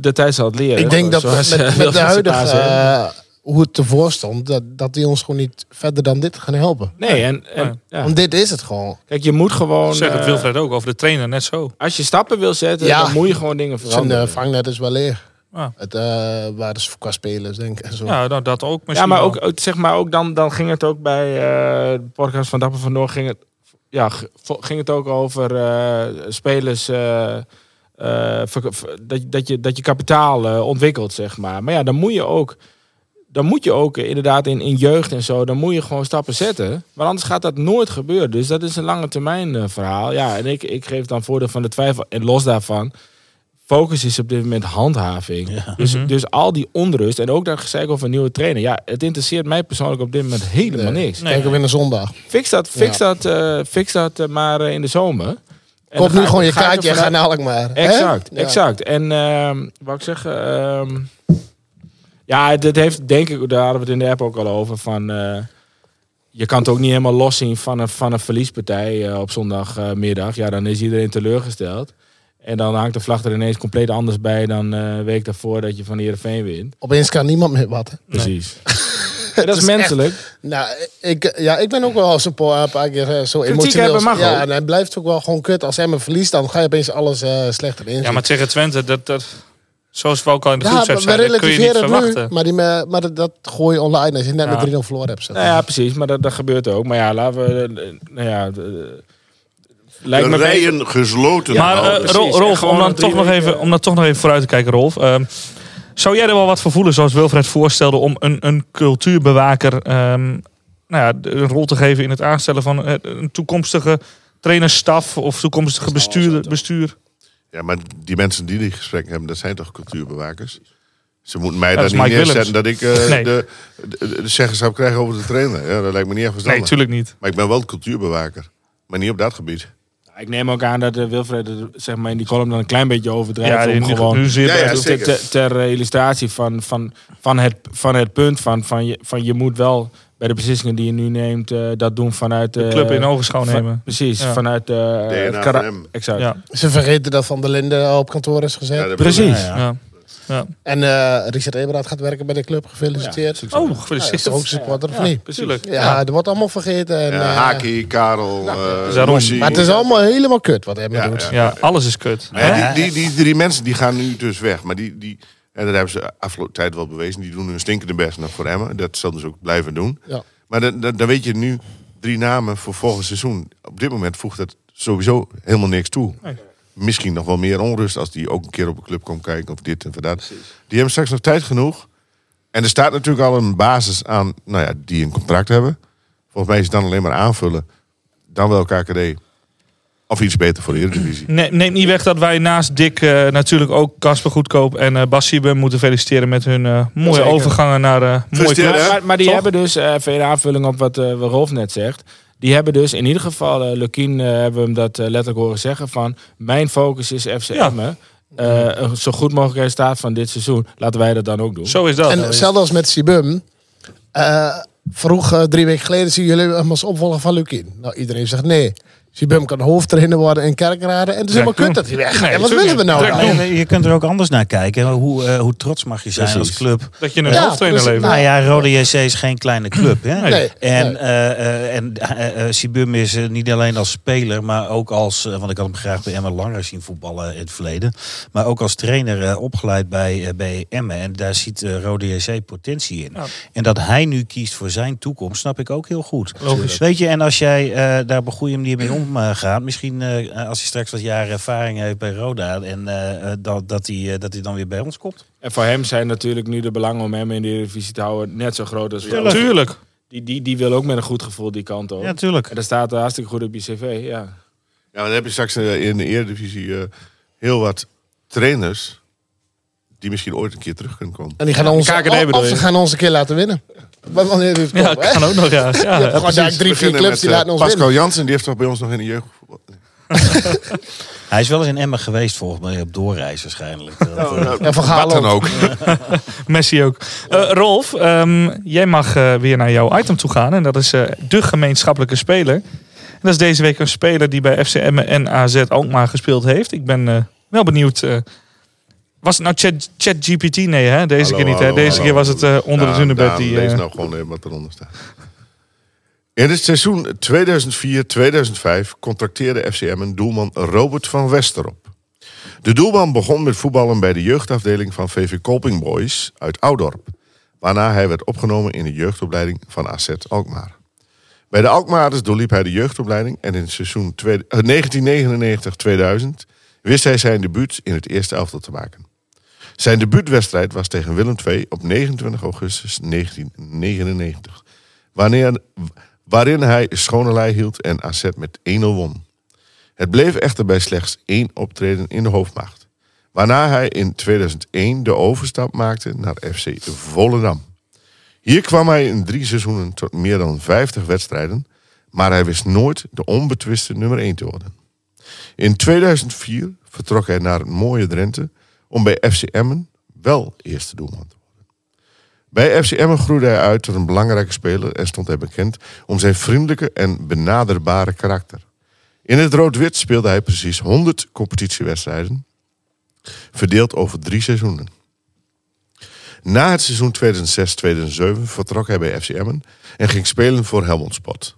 Speaker 7: de tijd zal het leren.
Speaker 6: Ik denk dat met,
Speaker 7: eh,
Speaker 6: met de huidige, eh, hoe het ervoor stond, dat, dat die ons gewoon niet verder dan dit gaan helpen.
Speaker 7: Nee, en, en ja.
Speaker 6: Want dit is het gewoon.
Speaker 7: kijk, je moet gewoon...
Speaker 3: Zeg het
Speaker 7: eh,
Speaker 3: Wilfred ook over de trainer, net zo.
Speaker 7: Als je stappen wil zetten,
Speaker 6: Ja.
Speaker 7: dan moet je gewoon dingen
Speaker 6: Zijn
Speaker 7: veranderen.
Speaker 6: eh, vangnet is wel leer.
Speaker 3: Ja.
Speaker 6: Het, eh waar is qua spelers, denk ik. En zo.
Speaker 3: Ja, nou, dat ook
Speaker 7: Ja,
Speaker 3: misschien
Speaker 7: maar
Speaker 3: wel.
Speaker 7: ook, ook, zeg maar ook dan, dan ging het ook bij eh, de podcast van Dapper van Noord ging het, ja, ging het ook over eh, spelers eh, eh, dat, dat, je, dat je kapitaal ontwikkelt, zeg maar. Maar ja, dan moet je ook, dan moet je ook inderdaad in, in jeugd en zo, dan moet je gewoon stappen zetten. Want anders gaat dat nooit gebeuren. Dus dat is een lange termijn verhaal. Ja, en ik, ik geef dan voordeel van de twijfel. En los daarvan, focus is op dit moment handhaving. Dus,
Speaker 3: Mhm.
Speaker 7: dus al die onrust en ook dat gezeik over een nieuwe trainer. Ja, het interesseert mij persoonlijk op dit moment helemaal
Speaker 6: Nee.
Speaker 7: niks.
Speaker 3: Nee.
Speaker 6: Kijken we in de zondag.
Speaker 7: Fix dat, fix dat, eh, fix dat eh, maar eh, in de zomer.
Speaker 6: Koop
Speaker 7: ga
Speaker 6: nu gewoon je kaartje en ga naar Alkmaar. hè?
Speaker 7: Exact,
Speaker 6: Ja.
Speaker 7: exact. En ehm wat ik zeggen, ehm, ja, dit heeft denk ik, daar hadden we het in de app ook al over, van eh, je kan het ook niet helemaal loszien van een, van een verliespartij op zondagmiddag. ja, dan is iedereen teleurgesteld. En dan hangt de vlag er ineens compleet anders bij dan eh, een week daarvoor dat je van Heerenveen wint.
Speaker 6: Opeens kan niemand meer wat. hè?
Speaker 7: Precies. dat is
Speaker 6: is
Speaker 7: menselijk.
Speaker 6: Nou, ik, ja, ik ben ook wel eens een paar, een paar keer eh, zo
Speaker 7: Kritiek
Speaker 6: emotioneel.
Speaker 7: hebben mag
Speaker 6: ja,
Speaker 7: ook.
Speaker 6: en hij blijft ook wel gewoon kut. Als Emmen verliest, dan ga je opeens alles eh, slechter in.
Speaker 3: Ja, maar tegen Twente, dat, dat, zoals we ook al in de
Speaker 6: Ja, we
Speaker 3: zeiden, dat kun je niet
Speaker 6: het nu.
Speaker 3: verwachten.
Speaker 6: Maar, die, me- maar dat, dat gooi je online als je net
Speaker 3: Ja.
Speaker 6: met 3-0 verloren hebt. zeg
Speaker 7: Nou
Speaker 6: maar.
Speaker 7: ja, precies. Maar dat, dat gebeurt ook. Maar ja, laten we... Nou ja... de- lijkt
Speaker 4: De
Speaker 7: me beter-
Speaker 4: rijen gesloten.
Speaker 3: Maar eh, Rolf, om dan, toch nog even, om dan toch nog even vooruit te kijken, Rolf. Ehm, zou jij er wel wat voor voelen, zoals Wilfred voorstelde, om een, een cultuurbewaker ehm, nou ja, een rol te geven in het aanstellen van eh, een toekomstige trainerstaf of toekomstige bestuur? bestuur?
Speaker 4: Ja, maar die mensen die die gesprekken hebben, dat zijn toch cultuurbewakers? Ze moeten mij
Speaker 3: dat
Speaker 4: daar niet
Speaker 3: Mike
Speaker 4: neerzetten dat ik eh,
Speaker 3: Nee.
Speaker 4: de, de, de zeggenschap krijg over de trainer. Ja, dat lijkt me niet echt
Speaker 3: Nee, natuurlijk niet.
Speaker 4: maar ik ben wel een cultuurbewaker. Maar niet op dat gebied.
Speaker 7: Ik neem ook aan dat eh, Wilfred zeg maar, in die column dan een klein beetje overdrijft.
Speaker 3: Ja,
Speaker 7: om gewoon
Speaker 4: Ja,
Speaker 7: ter,
Speaker 4: zeker.
Speaker 7: ter, eh, illustratie van, van, van, het, van het punt van, van, je, van je moet wel bij de beslissingen die je nu neemt, eh, dat doen vanuit
Speaker 3: de
Speaker 7: eh,
Speaker 3: club in ogenschouw
Speaker 7: van-
Speaker 3: nemen.
Speaker 7: Precies,
Speaker 3: Ja.
Speaker 7: vanuit het
Speaker 4: DNA
Speaker 7: kara-
Speaker 4: van hem.
Speaker 7: Exact.
Speaker 3: Ja,
Speaker 6: Ze vergeten dat Van der Linden op kantoor is gezet.
Speaker 7: Precies.
Speaker 5: Ja, ja.
Speaker 3: ja. ja.
Speaker 6: En eh, Richard Eberhard gaat werken bij de club. Gefeliciteerd.
Speaker 3: Oh,
Speaker 6: Ja,
Speaker 3: gefeliciteerd.
Speaker 6: toch ook supporter of niet?
Speaker 3: Natuurlijk.
Speaker 6: Ja, dat wordt allemaal vergeten. En,
Speaker 4: Ja,
Speaker 6: eh,
Speaker 4: Haki, Karel, eh. Moesie.
Speaker 6: maar het is allemaal helemaal kut wat Emmen
Speaker 4: Ja,
Speaker 6: doet.
Speaker 4: ja.
Speaker 3: Ja, alles is kut.
Speaker 4: Ja, die, die, die drie mensen die gaan nu dus weg. Maar die, die, en dat hebben ze afgelopen tijd wel bewezen. Die doen hun stinkende best nog voor Emmen. Dat zullen ze ook blijven doen.
Speaker 6: Ja.
Speaker 4: Maar dan, dan, dan weet je nu drie namen voor volgend seizoen. Op dit moment voegt dat sowieso helemaal niks toe. Misschien nog wel meer onrust als die ook een keer op een club komt kijken of dit en dat. Die hebben straks nog tijd genoeg. En er staat natuurlijk al een basis aan nou ja, die een contract hebben. Volgens mij is het dan alleen maar aanvullen. Dan wel KKD. Of iets beter voor de Eredivisie.
Speaker 3: Ne neemt niet weg dat wij naast Dick eh, natuurlijk ook Casper Goedkoop en Bas Siebe moeten feliciteren met hun eh, mooie
Speaker 6: Zeker.
Speaker 3: overgangen naar mooie clubs.
Speaker 7: Maar, maar die
Speaker 3: Toch?
Speaker 7: hebben dus, eh, even in aanvulling op wat, eh, wat Rolf net zegt. Die hebben dus in ieder geval, eh Lukien eh, hebben we hem dat eh, letterlijk horen zeggen van... Mijn focus is FC
Speaker 3: Ja.
Speaker 7: Emmen. Eh, een zo goed mogelijk resultaat van dit seizoen. Laten wij dat dan ook doen.
Speaker 3: Zo is dat.
Speaker 6: En hetzelfde als met Sibum. Eh, vroeg drie weken geleden zien jullie hem als opvolger van Lukien. Nou, iedereen zegt nee. Sibum kan hoofdtrainer worden in Kerkrade. En het is helemaal kut dat hij weg gaat.
Speaker 3: Nee,
Speaker 6: en wat willen we nou dan?
Speaker 5: Je kunt er ook anders naar kijken. Hoe, eh, hoe trots mag je zijn als club?
Speaker 3: Dat je een
Speaker 6: Ja,
Speaker 3: hoofdtrainer
Speaker 6: dus-
Speaker 3: levert.
Speaker 5: Nou ja, Rode JC is geen kleine club. Hè?
Speaker 6: Nee.
Speaker 5: En,
Speaker 6: nee.
Speaker 5: eh, eh, en Sibum is niet alleen als speler, maar ook als, want ik had hem graag bij Emma langer zien voetballen in het verleden, maar ook als trainer eh, opgeleid bij, bij Emmen. En daar ziet Rode JC potentie in.
Speaker 3: Ja.
Speaker 5: En dat hij nu kiest voor zijn toekomst, snap ik ook heel goed.
Speaker 3: Logisch.
Speaker 5: Weet je, en als jij eh, daar op een goede manier mee omgaat, misschien eh, als hij straks wat jaren ervaring heeft bij Roda, en eh, eh, dat, dat, hij, eh, dat hij dan weer bij ons komt.
Speaker 7: En voor hem zijn natuurlijk nu de belangen om hem in de Eredivisie te houden net zo groot als voor ons.
Speaker 3: Tuurlijk.
Speaker 7: Die, die, die wil ook met een goed gevoel die kant op.
Speaker 5: Ja, natuurlijk.
Speaker 7: En dat staat er hartstikke goed op je cv. Ja.
Speaker 4: Ja, maar dan heb je straks eh, in de Eredivisie eh, heel wat trainers die misschien ooit een keer terug kunnen komen.
Speaker 6: En die gaan ons,
Speaker 3: KKD
Speaker 6: of,
Speaker 3: bedoel
Speaker 6: of ze gaan ons een keer laten winnen. Maar wanneer dit
Speaker 3: Ja,
Speaker 6: komt, hè?
Speaker 3: kan ook nog, ja. ja, ja,
Speaker 6: gewoon daar drie, vier clubs
Speaker 4: met,
Speaker 6: die
Speaker 4: eh,
Speaker 6: laten ons
Speaker 4: Pascal
Speaker 6: winnen.
Speaker 4: Jansen, die heeft toch bij ons nog in de jeugd
Speaker 5: Hij is wel eens in Emmen geweest volgens mij op doorreis waarschijnlijk. Dat, eh,
Speaker 6: En Van Gaal
Speaker 4: Wat dan
Speaker 6: ook.
Speaker 4: ook.
Speaker 3: Messi ook. Eh, Rolf, ehm, jij mag eh, weer naar jouw item toe gaan. En dat is eh, de gemeenschappelijke speler. En dat is deze week een speler die bij FCM en AZ Alkmaar gespeeld heeft. Ik ben eh, wel benieuwd. Was het nou Chat- ChatGPT? nee, hè? deze
Speaker 4: Hallo,
Speaker 3: keer niet. Hè?
Speaker 4: hallo,
Speaker 3: Deze
Speaker 4: hallo.
Speaker 3: keer was het eh, onder de
Speaker 4: Ja,
Speaker 3: zonnebed.
Speaker 4: Daan,
Speaker 3: Die,
Speaker 4: Lees
Speaker 3: eh,
Speaker 4: nou gewoon even wat eronder staat. In het seizoen 2004-2005 contracteerde FCM een doelman Robert van Westerop. De doelman begon met voetballen bij de jeugdafdeling van VV Kolping Boys uit Oudorp. Waarna hij werd opgenomen in de jeugdopleiding van AZ Alkmaar. Bij de Alkmaarders doorliep hij de jeugdopleiding en in het seizoen twee- eh, 1999-2000 wist hij zijn debuut in het eerste elftal te maken. Zijn debuutwedstrijd was tegen Willem II op 29 augustus 1999. Wanneer, waarin hij schone lei hield en AZ met 1-0 won. Het bleef echter bij slechts één optreden in de hoofdmacht. Waarna hij in 2001 de overstap maakte naar FC Volendam. Hier kwam hij in drie seizoenen tot meer dan 50 wedstrijden, maar hij wist nooit de onbetwiste nummer 1 te worden. In 2004 vertrok hij naar het mooie Drenthe om bij FC Emmen wel eerste doelman te worden. Bij FC Emmen groeide hij uit tot een belangrijke speler en stond hij bekend om zijn vriendelijke en benaderbare karakter. In het rood-wit speelde hij precies 100 competitiewedstrijden, verdeeld over drie seizoenen. Na het seizoen 2006-2007 vertrok hij bij FC Emmen en ging spelen voor Helmond Sport.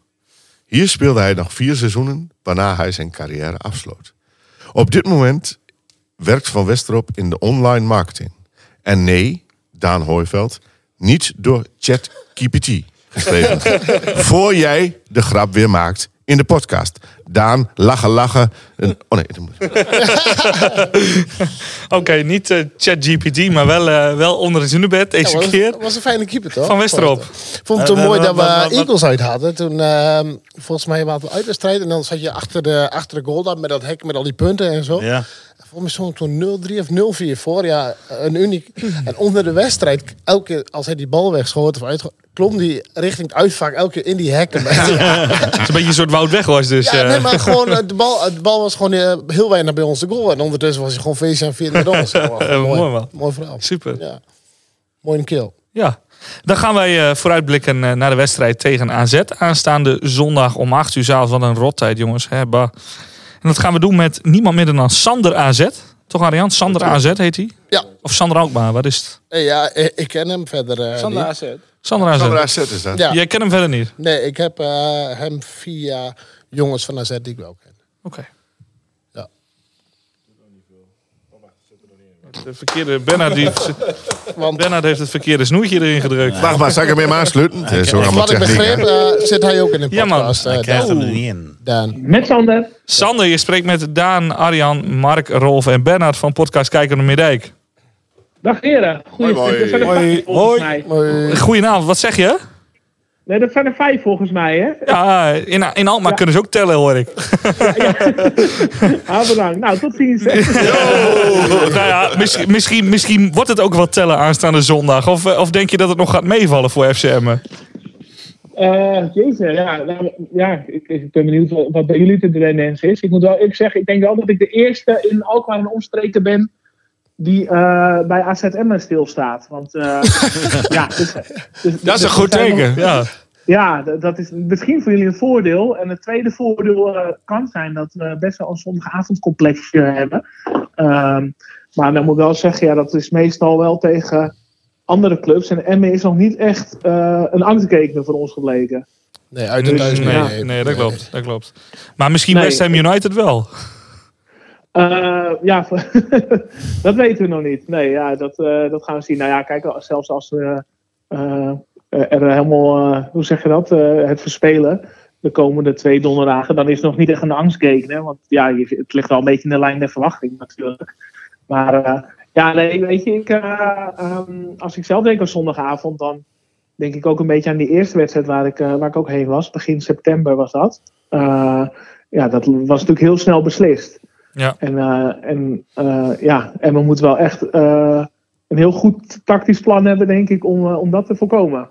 Speaker 4: Hier speelde hij nog vier seizoenen, waarna hij zijn carrière afsloot. Op dit moment werkt Van Westerop in de online marketing. En nee, Daan Hooiveld, niet door ChatGPT geschreven. Voor jij de grap weer maakt in de podcast. Daan, lachen, lachen. En- oh nee, dat moet-
Speaker 3: Oké, niet eh, ChatGPT, maar wel, eh, wel onder het zonnebed deze
Speaker 6: Ja, was,
Speaker 3: keer.
Speaker 6: was een fijne keeper, toch?
Speaker 3: Van Westerop.
Speaker 6: Ik vond het toen
Speaker 5: Eh,
Speaker 6: mooi
Speaker 5: wat-
Speaker 6: dat we Eagles uit hadden. Toen, ehm, volgens mij waren we uitwedstrijd. En dan zat je achter de, achter de goal dan met dat hek met al die punten en zo.
Speaker 5: Ja.
Speaker 6: Volgens mij stond toen 0-3 of 0-4 voor. Ja, een uniek. En onder de wedstrijd, elke keer als hij die bal wegschoot of uit, klom die richting het uitvak elke keer in die hekken.
Speaker 3: Het is een beetje een soort Wout weg was dus.
Speaker 6: Ja,
Speaker 3: eh.
Speaker 6: nee, maar gewoon, eh, de bal, de bal was gewoon eh, heel weinig bij ons de goal. En ondertussen was hij gewoon feestje en vier met ons.
Speaker 3: Eh,
Speaker 6: mooi,
Speaker 3: mooi, man.
Speaker 6: mooi verhaal.
Speaker 3: Super.
Speaker 6: Ja. Mooi een kill.
Speaker 3: Ja. Dan gaan wij eh, vooruitblikken eh, naar de wedstrijd tegen AZ. Aanstaande zondag om 8 uur s'avonds. Wat een rottijd, jongens. Hè, bah. En dat gaan we doen met niemand minder dan Sander AZ. Toch, Arjan? Sander AZ heet hij?
Speaker 6: Ja.
Speaker 3: Of Sander Alkmaar, wat is het?
Speaker 6: Eh, Ja, ik, ik ken hem verder eh,
Speaker 7: Sander
Speaker 6: niet.
Speaker 7: AZ.
Speaker 3: Sander AZ.
Speaker 4: Sander AZ is dat.
Speaker 6: Ja.
Speaker 3: Jij kent hem verder niet?
Speaker 6: Nee, ik heb eh, hem via jongens van AZ die ik wel ken.
Speaker 3: Oké. De verkeerde Bernard, die,
Speaker 6: Want
Speaker 3: Bernard heeft het verkeerde snoertje erin gedrukt.
Speaker 4: Wacht maar, zal ik hem even aansluiten? Het is ook allemaal
Speaker 6: wat ik
Speaker 4: techniek, hè?
Speaker 6: begreep, eh, zit hij ook in de
Speaker 3: Ja, man.
Speaker 6: podcast.
Speaker 5: Hij
Speaker 6: eh,
Speaker 5: krijgt hem er niet in.
Speaker 6: Daan.
Speaker 9: Met Sander.
Speaker 3: Sander, je spreekt met Daan, Arjan, Mark, Rolf en Bernard van podcast Kijker naar Middijk.
Speaker 9: Dag heren. Goeie
Speaker 4: Hoi.
Speaker 3: Goedenavond, wat zeg je?
Speaker 9: Nee, dat zijn er vijf volgens mij, hè?
Speaker 3: Ja, in, in Alkmaar kunnen ze ook tellen, hoor ik.
Speaker 9: Ah, bedankt. Nou, tot ziens.
Speaker 3: nou ja, misschien, misschien, misschien wordt het ook wel tellen aanstaande zondag. Of, eh, of denk je dat het nog gaat meevallen voor FCM?
Speaker 9: Eh jezus, ja, nou, ja ik, ik ben benieuwd wat, wat bij jullie de tendens is. Ik moet wel ik zeg, ik denk wel dat ik de eerste in Alkmaar en omstreken ben die eh, bij AZM stilstaat. Want eh, ja, dus, dus-
Speaker 3: Dat is een
Speaker 9: dus
Speaker 3: goed teken.
Speaker 9: nog-
Speaker 3: Ja.
Speaker 9: Ja, dat is misschien voor jullie een voordeel. En het tweede voordeel eh, kan zijn dat we best wel een zondagavondcomplexje hebben. Ehm, maar dan moet ik wel zeggen, ja, dat is meestal wel tegen andere clubs. En Emmen is nog niet echt eh, een angstkekener voor ons gebleken.
Speaker 6: Nee, uit en thuis
Speaker 3: Nee, dat klopt. Dat klopt. Maar misschien
Speaker 9: Nee.
Speaker 3: West Ham United wel.
Speaker 9: Eh, ja, dat weten we nog niet. Nee, ja, dat, eh, dat gaan we zien. Nou ja, kijk, zelfs als we eh, er helemaal, hoe zeg je dat, het verspelen de komende twee donderdagen, dan is het nog niet echt een angstgeken. Hè? Want ja, het ligt wel een beetje in de lijn der verwachting natuurlijk. Maar ja, nee, weet je, ik, eh, ehm, als ik zelf denk aan zondagavond, dan denk ik ook een beetje aan die eerste wedstrijd waar ik, waar ik ook heen was. Begin september was dat. Ja, dat was natuurlijk heel snel beslist.
Speaker 3: Ja.
Speaker 9: En, eh, en eh, ja, en we moeten wel echt eh, een heel goed tactisch plan hebben, denk ik, om, om dat te voorkomen.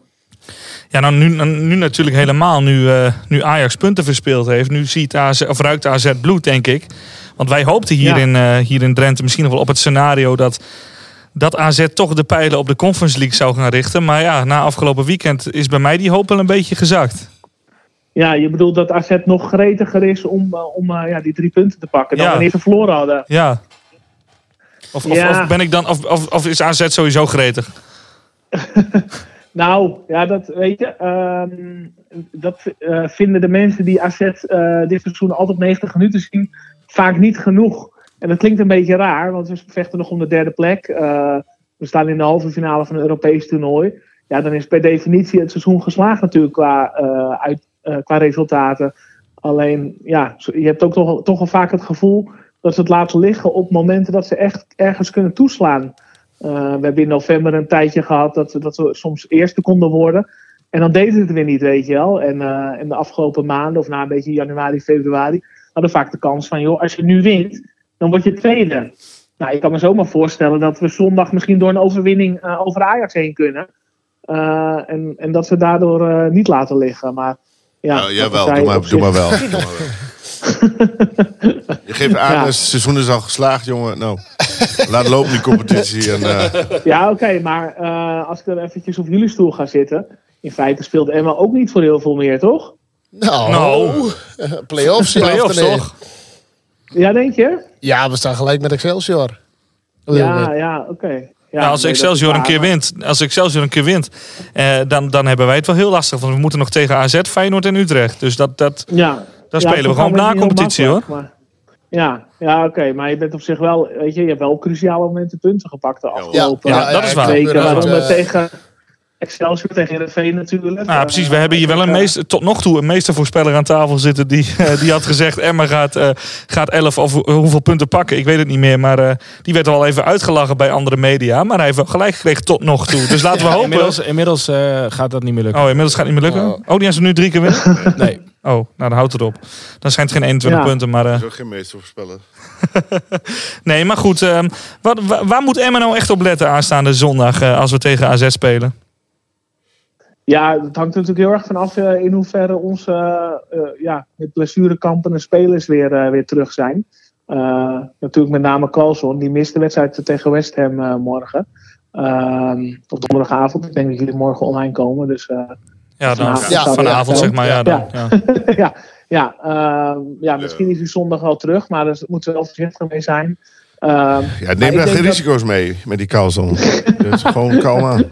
Speaker 3: Ja, nou nu, nu natuurlijk helemaal. Nu, nu Ajax punten verspeeld heeft. Nu ziet AZ, of ruikt AZ bloed, denk ik. Want wij hoopten hier,
Speaker 9: Ja.
Speaker 3: in, hier in Drenthe misschien nog wel op het scenario dat, dat AZ toch de pijlen op de Conference League zou gaan richten. Maar ja, na afgelopen weekend is bij mij die hoop wel een beetje gezakt.
Speaker 9: Ja, je bedoelt dat AZ nog gretiger is om, eh, om eh, ja, die drie punten te pakken dan
Speaker 3: Ja.
Speaker 9: wanneer ze verloren hadden.
Speaker 3: Ja. Of, of,
Speaker 9: Ja.
Speaker 3: of ben ik dan, of, of, of is AZ sowieso gretig?
Speaker 9: Nou, ja, dat weet je. ehm, dat eh, vinden de mensen die AZ dit seizoen altijd 90 minuten zien vaak niet genoeg. En dat klinkt een beetje raar, want we vechten nog om de derde plek. We staan in de halve finale van een Europees toernooi. Ja, dan is per definitie het seizoen geslaagd natuurlijk qua, uit, qua resultaten. Alleen, ja, je hebt ook toch, toch wel vaak het gevoel dat ze het laten liggen op momenten dat ze echt ergens kunnen toeslaan. Eh, we hebben in november een tijdje gehad dat, dat we soms eerste konden worden. En dan deden ze het weer niet, weet je wel. En, eh, en de afgelopen maanden, of na een beetje januari, februari, hadden we vaak de kans van, joh, als je nu wint, dan word je tweede. Nou, ik kan me zomaar voorstellen dat we zondag misschien door een overwinning eh, over Ajax heen kunnen. Eh, en, en dat ze daardoor eh, niet laten liggen. Maar ja,
Speaker 4: Ja,
Speaker 9: dat
Speaker 4: jawel,
Speaker 9: zij
Speaker 4: doe maar, doe maar wel. Doe maar wel. Je geeft aan,
Speaker 9: Ja.
Speaker 4: het seizoen is al geslaagd, jongen. Nou, laat lopen die competitie. En, eh,
Speaker 9: Ja, oké, maar eh, als ik dan eventjes op jullie stoel ga zitten. In feite speelt Emma ook niet voor heel veel meer, toch?
Speaker 6: Nou,
Speaker 3: Nou.
Speaker 6: play-offs. ja,
Speaker 3: Play-offs toch?
Speaker 9: Ja, denk je?
Speaker 6: Ja, we staan gelijk met Excelsior.
Speaker 9: Ja, ja, oké. ja,
Speaker 3: Nou, als Excelsior een keer wint, als Excelsior een keer wint, eh, dan, dan hebben wij het wel heel lastig. Want we moeten nog tegen AZ, Feyenoord en Utrecht. Dus dat, dat,
Speaker 9: Ja.
Speaker 3: daar
Speaker 9: Ja,
Speaker 3: spelen we gewoon na competitie hoor.
Speaker 9: maar- Ja, ja oké. Maar je bent op zich wel, weet je, je hebt wel cruciale momenten punten gepakt de afgelopen
Speaker 3: Ja, dat is waar.
Speaker 9: weken.
Speaker 6: Ja,
Speaker 9: Waaronder
Speaker 6: eh,
Speaker 9: tegen Excelsior, tegen RV natuurlijk.
Speaker 3: Nou, precies. We
Speaker 9: Eh,
Speaker 3: hebben hier wel een
Speaker 9: eh,
Speaker 3: meester, tot nog toe een meestervoorspeller aan tafel zitten. Die, eh, die had gezegd: Emma gaat, eh, gaat 11 of hoe- hoeveel punten pakken. Ik weet het niet meer. Maar eh, die werd al even uitgelachen bij andere media. Maar hij heeft wel gelijk gekregen tot nog toe. Dus laten we hopen.
Speaker 7: Inmiddels, inmiddels eh, gaat dat niet meer lukken.
Speaker 3: Oh, inmiddels gaat het niet meer lukken.
Speaker 6: Oh.
Speaker 3: Oh, die hebben ze nu drie keer winnen.
Speaker 7: Nee.
Speaker 3: Oh, nou dan houdt het op. Dan schijnt het geen 21
Speaker 9: Ja.
Speaker 3: punten. Maar, eh,
Speaker 4: Dat is ook geen meestervoorspeller.
Speaker 3: nee, maar goed. eh, wat, wa- waar moet Emma nou echt op letten aanstaande zondag eh, als we tegen AZ spelen?
Speaker 9: Ja, het hangt er natuurlijk heel erg vanaf eh, in hoeverre onze eh, ja, met blessurekampen en spelers weer, weer terug zijn. Natuurlijk met name Carlson, die mist de wedstrijd tegen West Ham morgen. Ehm, op donderdagavond. Ik denk dat jullie morgen online komen. Dus
Speaker 3: Ja, dan
Speaker 9: Vanavond
Speaker 6: Ja,
Speaker 3: vanavond zeg maar. Ja, dan, ja.
Speaker 9: ja, ja, ehm, ja, misschien is hij zondag wel terug, maar daar moeten we wel voorzichtig mee zijn. Ehm,
Speaker 4: Ja, neem daar geen
Speaker 9: dat-
Speaker 4: risico's mee met die. Dat is gewoon kalm aan.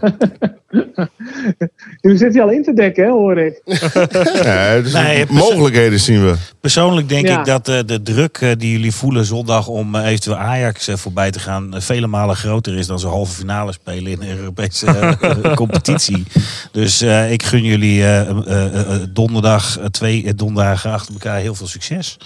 Speaker 9: Nu zit hij al in te dekken, hè, hoor ik.
Speaker 4: Ja, dus
Speaker 5: Nee,
Speaker 4: mogelijkheden zien we.
Speaker 5: Persoonlijk denk
Speaker 9: Ja.
Speaker 5: ik dat eh, de druk eh, die jullie voelen zondag om eh, eventueel Ajax voorbij te gaan, vele malen groter is dan ze halve finale spelen in de Europese competitie. Dus eh, ik gun jullie eh, eh, eh, donderdag, twee donderdagen achter elkaar heel veel succes.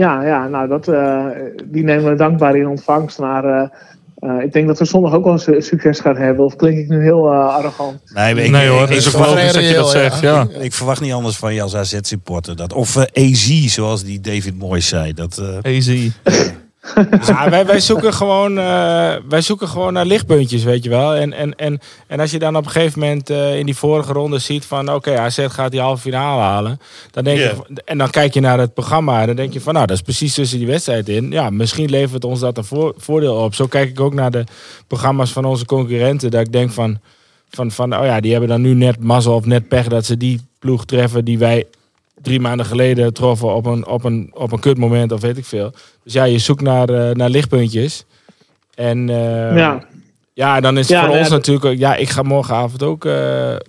Speaker 9: Ja, ja nou, dat, eh, die nemen we dankbaar in ontvangst. Maar eh, eh, ik denk dat we zondag ook wel su- succes gaan hebben. Of klink ik nu heel arrogant?
Speaker 5: Nee, ik,
Speaker 3: Nee hoor,
Speaker 5: ik,
Speaker 3: is
Speaker 5: ik,
Speaker 3: ook logisch dat je dat
Speaker 6: ja.
Speaker 3: zegt. Ja.
Speaker 5: ik verwacht niet anders van je als AZ-supporter. Dat. Of AZ, zoals die David Moyes zei. Dat, eh,
Speaker 3: Easy.
Speaker 7: Ja, wij, wij, zoeken gewoon, eh, wij zoeken gewoon naar lichtpuntjes, weet je wel. En, en, en, en als je dan op een gegeven moment eh, in die vorige ronde ziet van... oké, AZ gaat die halve finale halen. Dan denk je, en dan kijk je naar het programma en dan denk je van... nou, dat is precies tussen die wedstrijd in. Ja, misschien levert ons dat een voor- voordeel op. Zo kijk ik ook naar de programma's van onze concurrenten. Dat ik denk van, van, van oh ja, die hebben dan nu net mazzel of net pech... dat ze die ploeg treffen die wij drie maanden geleden troffen op een, op een, op een kutmoment of weet ik veel. Dus ja, je zoekt naar, eh, naar lichtpuntjes. En eh, ja.
Speaker 9: ja,
Speaker 7: dan is het
Speaker 9: Ja,
Speaker 7: voor ons natuurlijk... ook- Ja, ik ga morgenavond ook eh,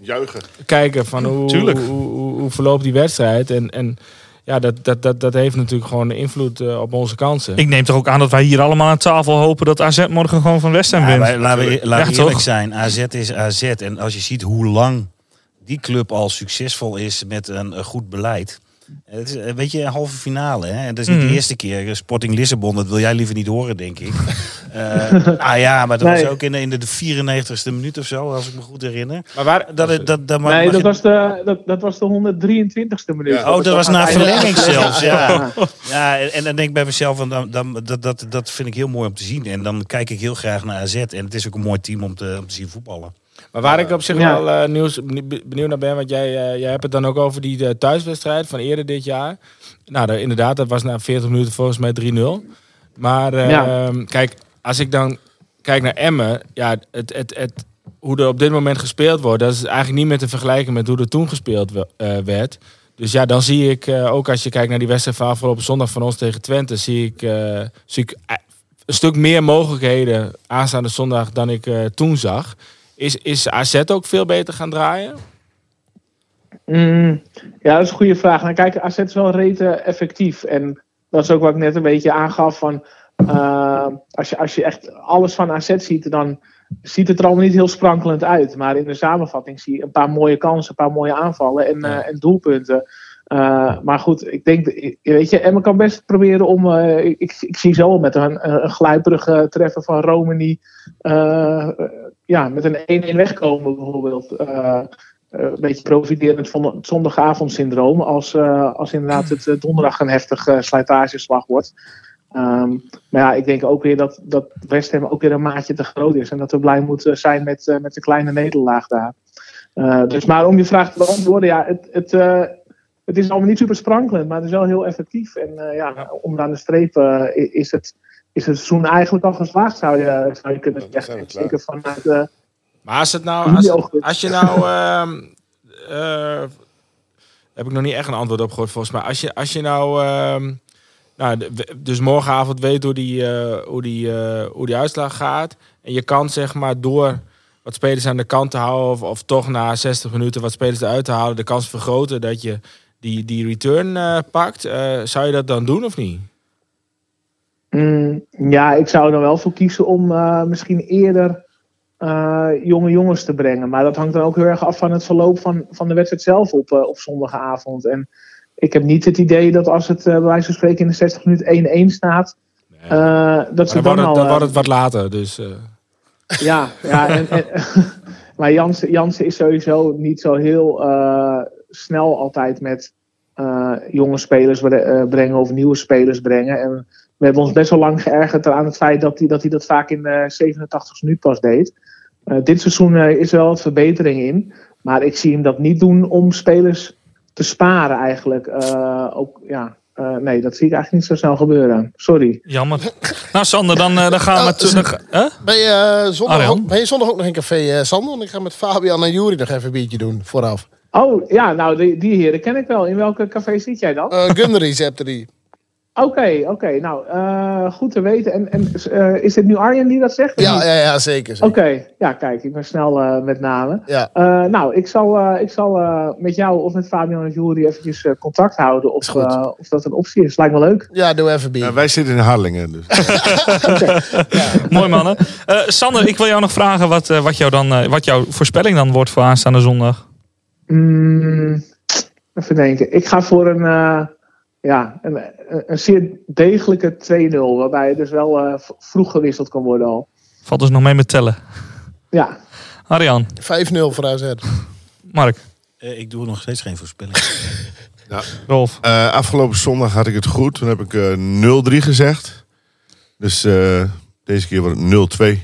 Speaker 4: Juichen.
Speaker 7: kijken van hoe, hoe, hoe, hoe verloopt die wedstrijd. En, en ja, dat, dat, dat, dat heeft natuurlijk gewoon invloed op onze kansen.
Speaker 3: Ik neem toch ook aan dat wij hier allemaal aan tafel hopen dat AZ morgen gewoon van West Ham
Speaker 5: Ja,
Speaker 3: wint.
Speaker 5: laten we, laten we
Speaker 3: Ja,
Speaker 5: eerlijk
Speaker 3: toch?
Speaker 5: zijn. AZ is AZ. En als je ziet hoe lang die club al succesvol is met een, eh, goed beleid. Het is, eh, weet je, een halve finale. Hè? En dat is niet
Speaker 3: Mhm.
Speaker 5: de eerste keer. Eh, Sporting Lissabon, dat wil jij liever niet horen, denk ik. Eh, ah ja, maar dat
Speaker 9: Nee.
Speaker 5: was ook in de, in de 94ste minuut of zo, als ik me goed herinner.
Speaker 7: Maar waar,
Speaker 5: Dat, dat, dat,
Speaker 9: nee, dat
Speaker 5: je-
Speaker 9: was, de, dat, dat was de 123ste minuut.
Speaker 4: Ja.
Speaker 5: Oh, dat was na verlenging zelfs, ja.
Speaker 9: Ja.
Speaker 5: Ja, en, en dan denk ik bij mezelf, van, dan, dan, dat, dat, dat vind ik heel mooi om te zien. En dan kijk ik heel graag naar AZ. En het is ook een mooi team om te, om te zien voetballen.
Speaker 7: Maar waar ik op zich
Speaker 9: Ja.
Speaker 7: wel eh, nieuws, benie- benieuwd naar ben, want jij, eh, jij hebt het dan ook over die eh, thuiswedstrijd van eerder dit jaar. Nou, daar- inderdaad, dat was na 40 minuten volgens mij 3-0. Maar eh,
Speaker 9: Ja.
Speaker 7: kijk, als ik dan kijk naar Emmen, ja, het, het, het, hoe er op dit moment gespeeld wordt, dat is eigenlijk niet meer te vergelijken met hoe er toen gespeeld we- werd. Dus ja, dan zie ik, ook als je kijkt naar die wedstrijd van afgelopen zondag van ons tegen Twente, zie ik, zie ik een stuk meer mogelijkheden aanstaande zondag dan ik toen zag. Is, is AZ ook veel beter gaan draaien?
Speaker 9: Mm, ja, dat is een goede vraag. Nou, kijk, AZ is wel rete effectief. En dat is ook wat ik net een beetje aangaf. Van, eh, als, je, als je echt alles van AZ ziet, dan ziet het er allemaal niet heel sprankelend uit. Maar in de samenvatting zie je een paar mooie kansen, een paar mooie aanvallen en, eh, en doelpunten. Eh, maar goed, ik denk, weet je, Emma kan best proberen om. ik, ik, zie zo met een, een glijperige treffen van Romani. Ja, met een 1-1 wegkomen bijvoorbeeld. Eh, eh, een beetje profilerend van het zondagavondsyndroom. Als, eh, als inderdaad het donderdag een heftig slijtageslag wordt. Ehm, maar ja, ik denk ook weer dat, dat West Ham ook weer een maatje te groot is. En dat we blij moeten zijn met, met de kleine nederlaag daar. Dus maar om je vraag te beantwoorden, ja, het, het, het is allemaal niet super sprankelend, maar het is wel heel effectief. En ja, onderaan de streep is, het, is het seizoen eigenlijk al geslaagd, zou je, zou je kunnen zeggen. Zeker vanuit eh,
Speaker 7: Maar als het nou, als, je nou, ehm eh, heb ik nog niet echt een antwoord op gehoord volgens mij. Als je, als je nou, ehm, Nou, dus morgenavond weet hoe die, eh, hoe, die, eh, hoe die uitslag gaat. En je kan zeg maar door wat spelers aan de kant te houden... of, of toch na 60 minuten wat spelers eruit te halen... de kans vergroten dat je die, die return eh, pakt. Eh, zou je dat dan doen of niet?
Speaker 9: Mm, ja, ik zou er dan wel voor kiezen om eh, misschien eerder eh, jonge jongens te brengen. Maar dat hangt dan ook heel erg af van het verloop van, van de wedstrijd zelf op, eh, op zondagavond. En ik heb niet het idee dat als het bij wijze van spreken in de 60 minuten 1-1 staat, dat ze
Speaker 7: Dan
Speaker 9: dan,
Speaker 7: wordt, het,
Speaker 9: al...
Speaker 7: dan wordt het wat later. Dus,
Speaker 9: Ja, ja en, en- maar Jansen, Jansen is sowieso niet zo heel snel altijd met jonge spelers bre- brengen of nieuwe spelers brengen. En we hebben ons best wel lang geërgerd aan het feit dat hij dat, hij dat vaak in de 87 minuut pas deed. Eh, dit seizoen eh, is er wel wat verbetering in. Maar ik zie hem dat niet doen om spelers te sparen eigenlijk. Eh, ook, ja, eh, nee, dat zie ik eigenlijk niet zo snel gebeuren. Sorry.
Speaker 3: Jammer. Nou, Sander, dan, dan gaan we... te- dan ga- hè?
Speaker 6: Ben je, zondag ook, ben je zondag ook nog in café Sander? Want ik ga met Fabian en Juri nog even een biertje doen vooraf.
Speaker 9: Oh, ja, nou, die, die heren ken ik wel. In welke café zit jij dan?
Speaker 6: Uh, Gunnery
Speaker 9: Oké, oké. Nou, eh, goed te weten. En, en eh, is dit nu Arjen die dat zegt?
Speaker 6: Ja, ja, ja, zeker.
Speaker 9: Oké, ja, kijk, ik ben snel eh, met namen.
Speaker 6: Ja.
Speaker 9: Eh, nou, ik zal, eh, ik zal eh, met jou of met Fabian en Jury eventjes eh, contact houden of, of dat een optie is. Lijkt me leuk.
Speaker 6: ja, doe even bier.
Speaker 4: Ja, wij zitten in Harlingen. Dus.
Speaker 3: Mooi mannen. Eh, Sander, ik wil jou nog vragen wat, eh, wat, jou dan, eh, wat jouw voorspelling dan wordt voor aanstaande zondag.
Speaker 9: Mm, even denken. Ik ga voor een, eh, ja, een, een, zeer degelijke 2-0. Waarbij dus wel eh, v- vroeg gewisseld kan worden al.
Speaker 3: Valt dus nog mee met tellen.
Speaker 9: Ja,
Speaker 3: Arjan,
Speaker 6: 5-0 voor AZ.
Speaker 3: Mark,
Speaker 5: Eh, ik doe nog steeds geen voorspelling.
Speaker 3: Rolf.
Speaker 4: Eh, afgelopen zondag had ik het goed. Toen heb ik eh 0-3 gezegd. Dus eh, deze keer wordt het 0-2.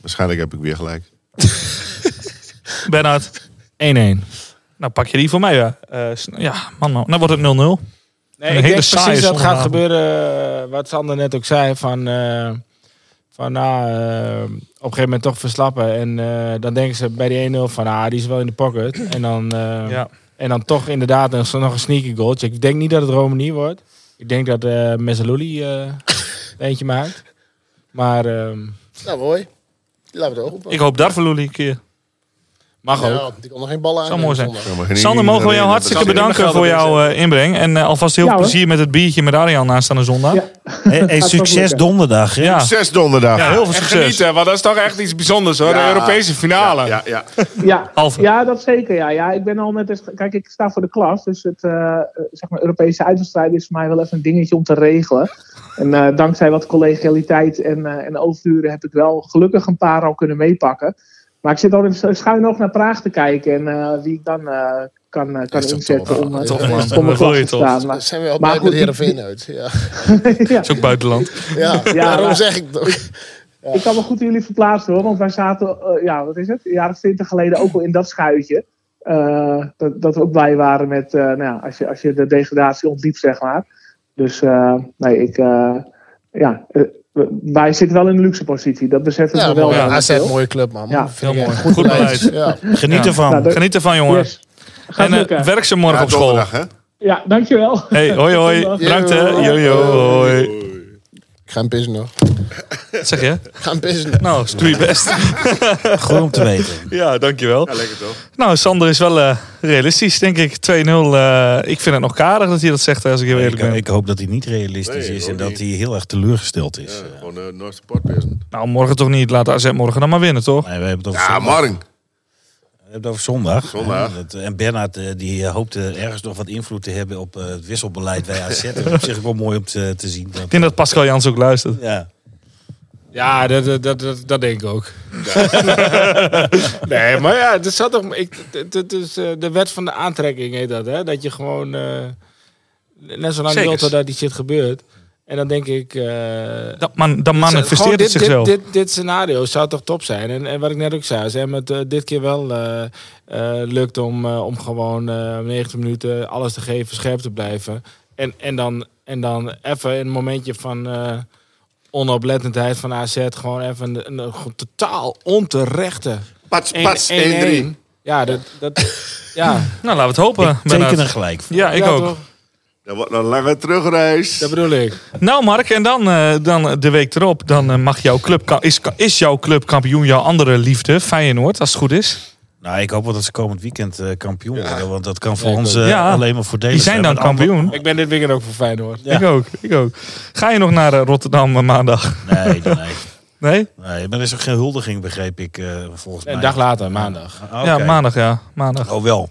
Speaker 4: Waarschijnlijk heb ik weer gelijk.
Speaker 3: Bernard.
Speaker 7: 1-1.
Speaker 3: Nou, pak je die voor mij. Ja, Eh, ja man, man. Dan wordt het 0-0.
Speaker 7: Nee,
Speaker 3: Een
Speaker 7: ik
Speaker 3: hele
Speaker 7: denk
Speaker 3: saaie
Speaker 7: precies dat gaat gebeuren eh, wat Sander net ook zei. Van, eh, van nou, eh, op een gegeven moment toch verslappen. En eh, dan denken ze bij die 1-0 van, ah, die is wel in de pocket. En dan, eh,
Speaker 3: Ja.
Speaker 7: en dan toch inderdaad nog nog een sneaky goaltje. Ik denk niet dat het Romani wordt. Ik denk dat eh Mezzaluli eentje maakt. Maar ehm,
Speaker 6: Nou, mooi. Laten we het open.
Speaker 3: Ik hoop daar voor Luli een keer.
Speaker 7: Mag ook.
Speaker 6: Ja, kon nog geen ballen aan.
Speaker 3: Zou mooi zijn. Sander, mogen we jou hartstikke bedanken voor jouw eh, inbreng. En eh, alvast heel
Speaker 9: Ja, hoor.
Speaker 3: plezier met het biertje met Arjan aanstaande zondag.
Speaker 9: Ja.
Speaker 5: Hey, hey,
Speaker 9: Gaat
Speaker 5: succes
Speaker 9: lukken.
Speaker 5: donderdag. Hè?
Speaker 3: Ja.
Speaker 4: Zes donderdag.
Speaker 3: Ja, heel veel
Speaker 7: En
Speaker 3: succes.
Speaker 7: genieten, want dat is toch echt iets bijzonders hoor.
Speaker 4: Ja.
Speaker 7: De Europese finale.
Speaker 4: Ja, ja.
Speaker 9: Ja, ja, dat zeker. Ja. Ja, ik ben al met de, kijk, ik sta voor de klas, dus het eh, eh, zeg maar, Europese uitwedstrijd is voor mij wel even een dingetje om te regelen. En eh, dankzij wat collegialiteit en, eh, en overuren heb ik wel gelukkig een paar al kunnen meepakken. Maar ik zit al in schuin nog naar Praag te kijken en eh, wie ik dan eh, kan, eh, kan inzetten
Speaker 6: tof.
Speaker 9: om, eh,
Speaker 3: Tof, man.
Speaker 9: om te staan. Maar,
Speaker 6: Zijn we wel
Speaker 9: Maar goed,
Speaker 6: Heerenveen uit. Ja,
Speaker 9: ja,
Speaker 3: is ook buitenland.
Speaker 6: ja.
Speaker 9: Ja,
Speaker 6: daarom
Speaker 9: maar-
Speaker 6: zeg ik toch.
Speaker 9: Ik kan me goed in jullie verplaatsen hoor, want wij zaten, ja, wat is het? Een jaar of twintig geleden ook al in dat schuitje. Eh, dat, dat we ook blij waren met, eh, nou ja, als je, als je de degradatie ontliep, zeg maar. Dus, eh, nee, ik, eh, ja, eh, wij zitten wel in een luxe positie. Dat beseffen
Speaker 6: Ja,
Speaker 9: we wel. eh,
Speaker 6: AZ,
Speaker 9: veel.
Speaker 6: mooie club, man.
Speaker 9: Ja,
Speaker 6: echt
Speaker 3: mooi. Goed
Speaker 6: beleid.
Speaker 3: beleid.
Speaker 6: Ja.
Speaker 5: Geniet
Speaker 3: Ja.
Speaker 5: ervan.
Speaker 9: Nou,
Speaker 3: Geniet ervan, jongen.
Speaker 9: Yes.
Speaker 3: En eh,
Speaker 9: lukken.
Speaker 3: werk ze morgen
Speaker 4: Ja,
Speaker 3: op school.
Speaker 4: donderdag, hè?
Speaker 9: Ja, dankjewel.
Speaker 3: Hey, hoi hoi. Bedankt hè. Yo, yo, hoi.
Speaker 6: Ik ga hem pissen nog.
Speaker 3: Wat zeg je?
Speaker 6: Ik ga hem pissen.
Speaker 3: Nou, doe je best.
Speaker 5: Goed om te weten.
Speaker 3: Ja, dankjewel.
Speaker 4: Ja, lekker toch?
Speaker 3: Nou, Sander is wel eh, realistisch, denk ik. 2-0. eh, ik vind het nog karig dat hij dat zegt, als ik heel eerlijk
Speaker 5: Ik,
Speaker 3: ben.
Speaker 5: ik hoop dat hij niet realistisch
Speaker 4: Nee,
Speaker 5: is en dat
Speaker 4: niet.
Speaker 5: hij heel erg teleurgesteld is.
Speaker 4: Ja,
Speaker 5: Eh,
Speaker 4: gewoon uh, North Sportbusiness.
Speaker 3: Nou, morgen toch niet. Laat AZ morgen dan maar winnen, toch?
Speaker 5: nee, we hebben het over
Speaker 4: Ja,
Speaker 5: zondag.
Speaker 4: morgen.
Speaker 5: We hebben het over zondag.
Speaker 4: Zondag.
Speaker 5: En Bernard eh, die eh, hoopte ergens nog wat invloed te hebben op eh, het wisselbeleid bij AZ. Dat is op zich wel mooi om te, te zien. Dat,
Speaker 3: Ik denk dat Pascal Jans ook luistert.
Speaker 5: ja.
Speaker 7: Ja, dat, dat, dat, dat, dat denk ik ook. nee, maar ja, het zat toch. Ik, het, het is eh, de wet van de aantrekking, heet dat, hè? Dat je gewoon. eh, net zo lang wilt dat die shit gebeurt. En dan denk ik. eh,
Speaker 3: Dat man, dan manifesteert
Speaker 7: dit,
Speaker 3: het zichzelf.
Speaker 7: Dit, dit, dit scenario zou toch top zijn. En, en wat ik net ook zei, als hem het dit keer wel eh, eh, lukt om, om gewoon eh 90 minuten alles te geven, scherp te blijven. En, en, dan, en dan even een momentje van eh, onoplettendheid van AZ gewoon even een, een, totaal onterechte
Speaker 4: Pats,
Speaker 7: 1-1.
Speaker 4: pats, 1-3.
Speaker 7: Ja, dat, dat, ja.
Speaker 3: Nou, laten we het hopen.
Speaker 5: Ik teken er gelijk voor.
Speaker 3: Ja, ik
Speaker 7: Ja,
Speaker 3: ook.
Speaker 7: toch?
Speaker 4: Dat wordt een lange terugreis.
Speaker 7: Dat bedoel ik.
Speaker 3: Nou Mark, en dan, eh, dan de week erop, dan eh, mag jouw club, is, is jouw club kampioen jouw andere liefde, Feyenoord, als het goed is.
Speaker 5: Nou, ik hoop wel dat ze komend weekend eh, kampioen worden. Want dat kan voor
Speaker 7: Ja,
Speaker 5: ons eh,
Speaker 3: Ja,
Speaker 5: alleen maar voordelig
Speaker 3: Die zijn dan
Speaker 5: andere-
Speaker 3: kampioen.
Speaker 7: Ik ben dit weekend ook voor Feyenoord.
Speaker 5: Ja.
Speaker 3: Ik ook, ik ook. Ga je nog naar eh, Rotterdam maandag?
Speaker 5: Nee, nee, nee.
Speaker 3: Nee?
Speaker 5: Maar er is ook geen huldiging, begreep ik, eh, volgens mij.
Speaker 7: Een dag later, maandag.
Speaker 5: Ah,
Speaker 3: Ja, maandag ja. Maandag.
Speaker 5: Oh, wel.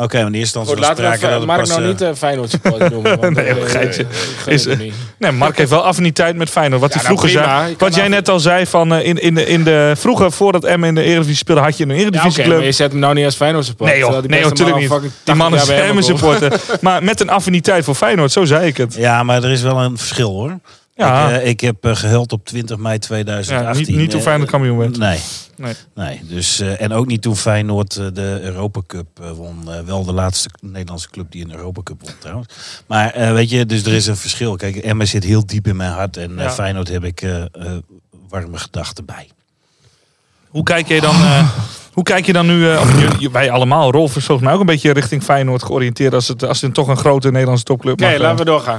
Speaker 5: Oké, maar in eerste instantie was sprake dat het
Speaker 7: Mark
Speaker 5: pas,
Speaker 7: nou
Speaker 5: eh,
Speaker 7: niet uh, Feyenoord supporter noemen. want,
Speaker 3: Nee,
Speaker 7: eh,
Speaker 3: een geitje. Is-. Nee, Mark heeft wel affiniteit met Feyenoord. Wat
Speaker 7: Ja,
Speaker 3: hij
Speaker 7: nou,
Speaker 3: vroeger
Speaker 7: prima.
Speaker 3: zei. Wat jij
Speaker 7: af-
Speaker 3: net al zei van in, in, de, in de vroeger voordat Emmen in de Eredivisie speelde had je een
Speaker 7: Ja, oké,
Speaker 3: Eredivisieclub.
Speaker 7: maar je zet hem nou niet als Feyenoord supporter.
Speaker 3: Nee joh,
Speaker 7: terwijl die
Speaker 3: nee natuurlijk niet. Die man is
Speaker 7: 80 jaar bij
Speaker 3: Emmen
Speaker 7: Emmen komt.
Speaker 3: supporter. maar met een affiniteit voor Feyenoord, zo zei ik het.
Speaker 5: Ja, maar er is wel een verschil hoor.
Speaker 3: Ja.
Speaker 5: Ik, eh, ik heb eh, gehuild op 20 mei
Speaker 3: Ja,
Speaker 5: 2018.
Speaker 3: niet, niet toen
Speaker 5: eh,
Speaker 3: Feyenoord kampioen werd.
Speaker 5: Nee.
Speaker 3: Nee.
Speaker 5: Nee, dus, eh, en ook niet toen Feyenoord eh, de Europa Cup eh, won. Eh, wel de laatste Nederlandse club die een Europa Cup won trouwens. Maar eh, weet je, dus er is een verschil. Kijk, Emma zit heel diep in mijn hart. En eh,
Speaker 3: Ja.
Speaker 5: Feyenoord heb ik eh, eh, warme gedachten bij.
Speaker 3: Hoe kijk je dan, eh, hoe kijk je dan nu, eh, wij allemaal, Rolf is volgens mij ook een beetje richting Feyenoord georiënteerd als het, als het toch een grote Nederlandse topclub
Speaker 7: Oké,
Speaker 3: mag, eh.
Speaker 7: laten we doorgaan.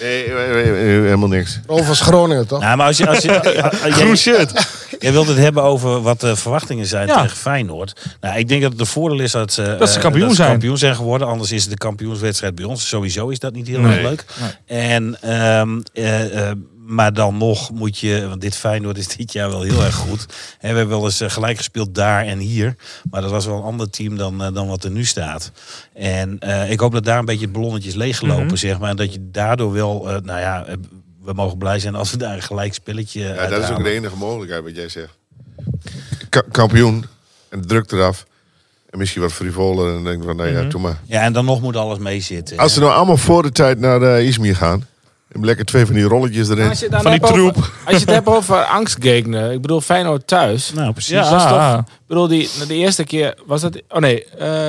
Speaker 4: Nee, eh, eh, eh, helemaal niks.
Speaker 6: Rolf was Groningen, toch?
Speaker 5: Nou, maar als je, als je, jij,
Speaker 3: Groen shirt.
Speaker 5: jij wilt het hebben over wat de verwachtingen zijn
Speaker 3: Ja.
Speaker 5: tegen Feyenoord. Nou, ik denk dat het een voordeel is dat ze,
Speaker 3: Dat ze
Speaker 5: eh,
Speaker 3: kampioen zijn.
Speaker 5: kampioen zijn geworden. Anders is het de kampioenswedstrijd bij ons. Sowieso is dat niet heel
Speaker 3: Nee.
Speaker 5: erg leuk. En, ehm, eh, eh, maar dan nog moet je, want dit Feyenoord is dit jaar wel heel erg goed. We hebben wel eens eh, gelijk gespeeld daar en hier. Maar dat was wel een ander team dan, eh, dan wat er nu staat. En eh, ik hoop dat daar een beetje het ballonnetje is leeggelopen,
Speaker 3: Mhm.
Speaker 5: zeg maar. En dat je daardoor wel, nou ja, we mogen blij zijn als we daar een gelijk spelletje
Speaker 4: Ja, dat is ook de enige mogelijkheid wat jij zegt. Ka- kampioen en druk eraf. En misschien wat frivoler en dan denk ik van, nou ja, doe maar.
Speaker 5: Ja, en dan nog moet alles meezitten.
Speaker 4: Als ze nou allemaal voor de tijd naar uh, Izmir gaan. Lekker twee van die rolletjes erin.
Speaker 7: Als je, dan
Speaker 3: Van die
Speaker 7: hebt over-
Speaker 3: troep.
Speaker 7: als je het hebt over angstgegner, ik bedoel Feyenoord thuis.
Speaker 5: Nou, precies.
Speaker 3: Ja,
Speaker 7: dat is toch-
Speaker 3: ah.
Speaker 7: Ik bedoel, die, de eerste keer was dat... Oh nee, eh,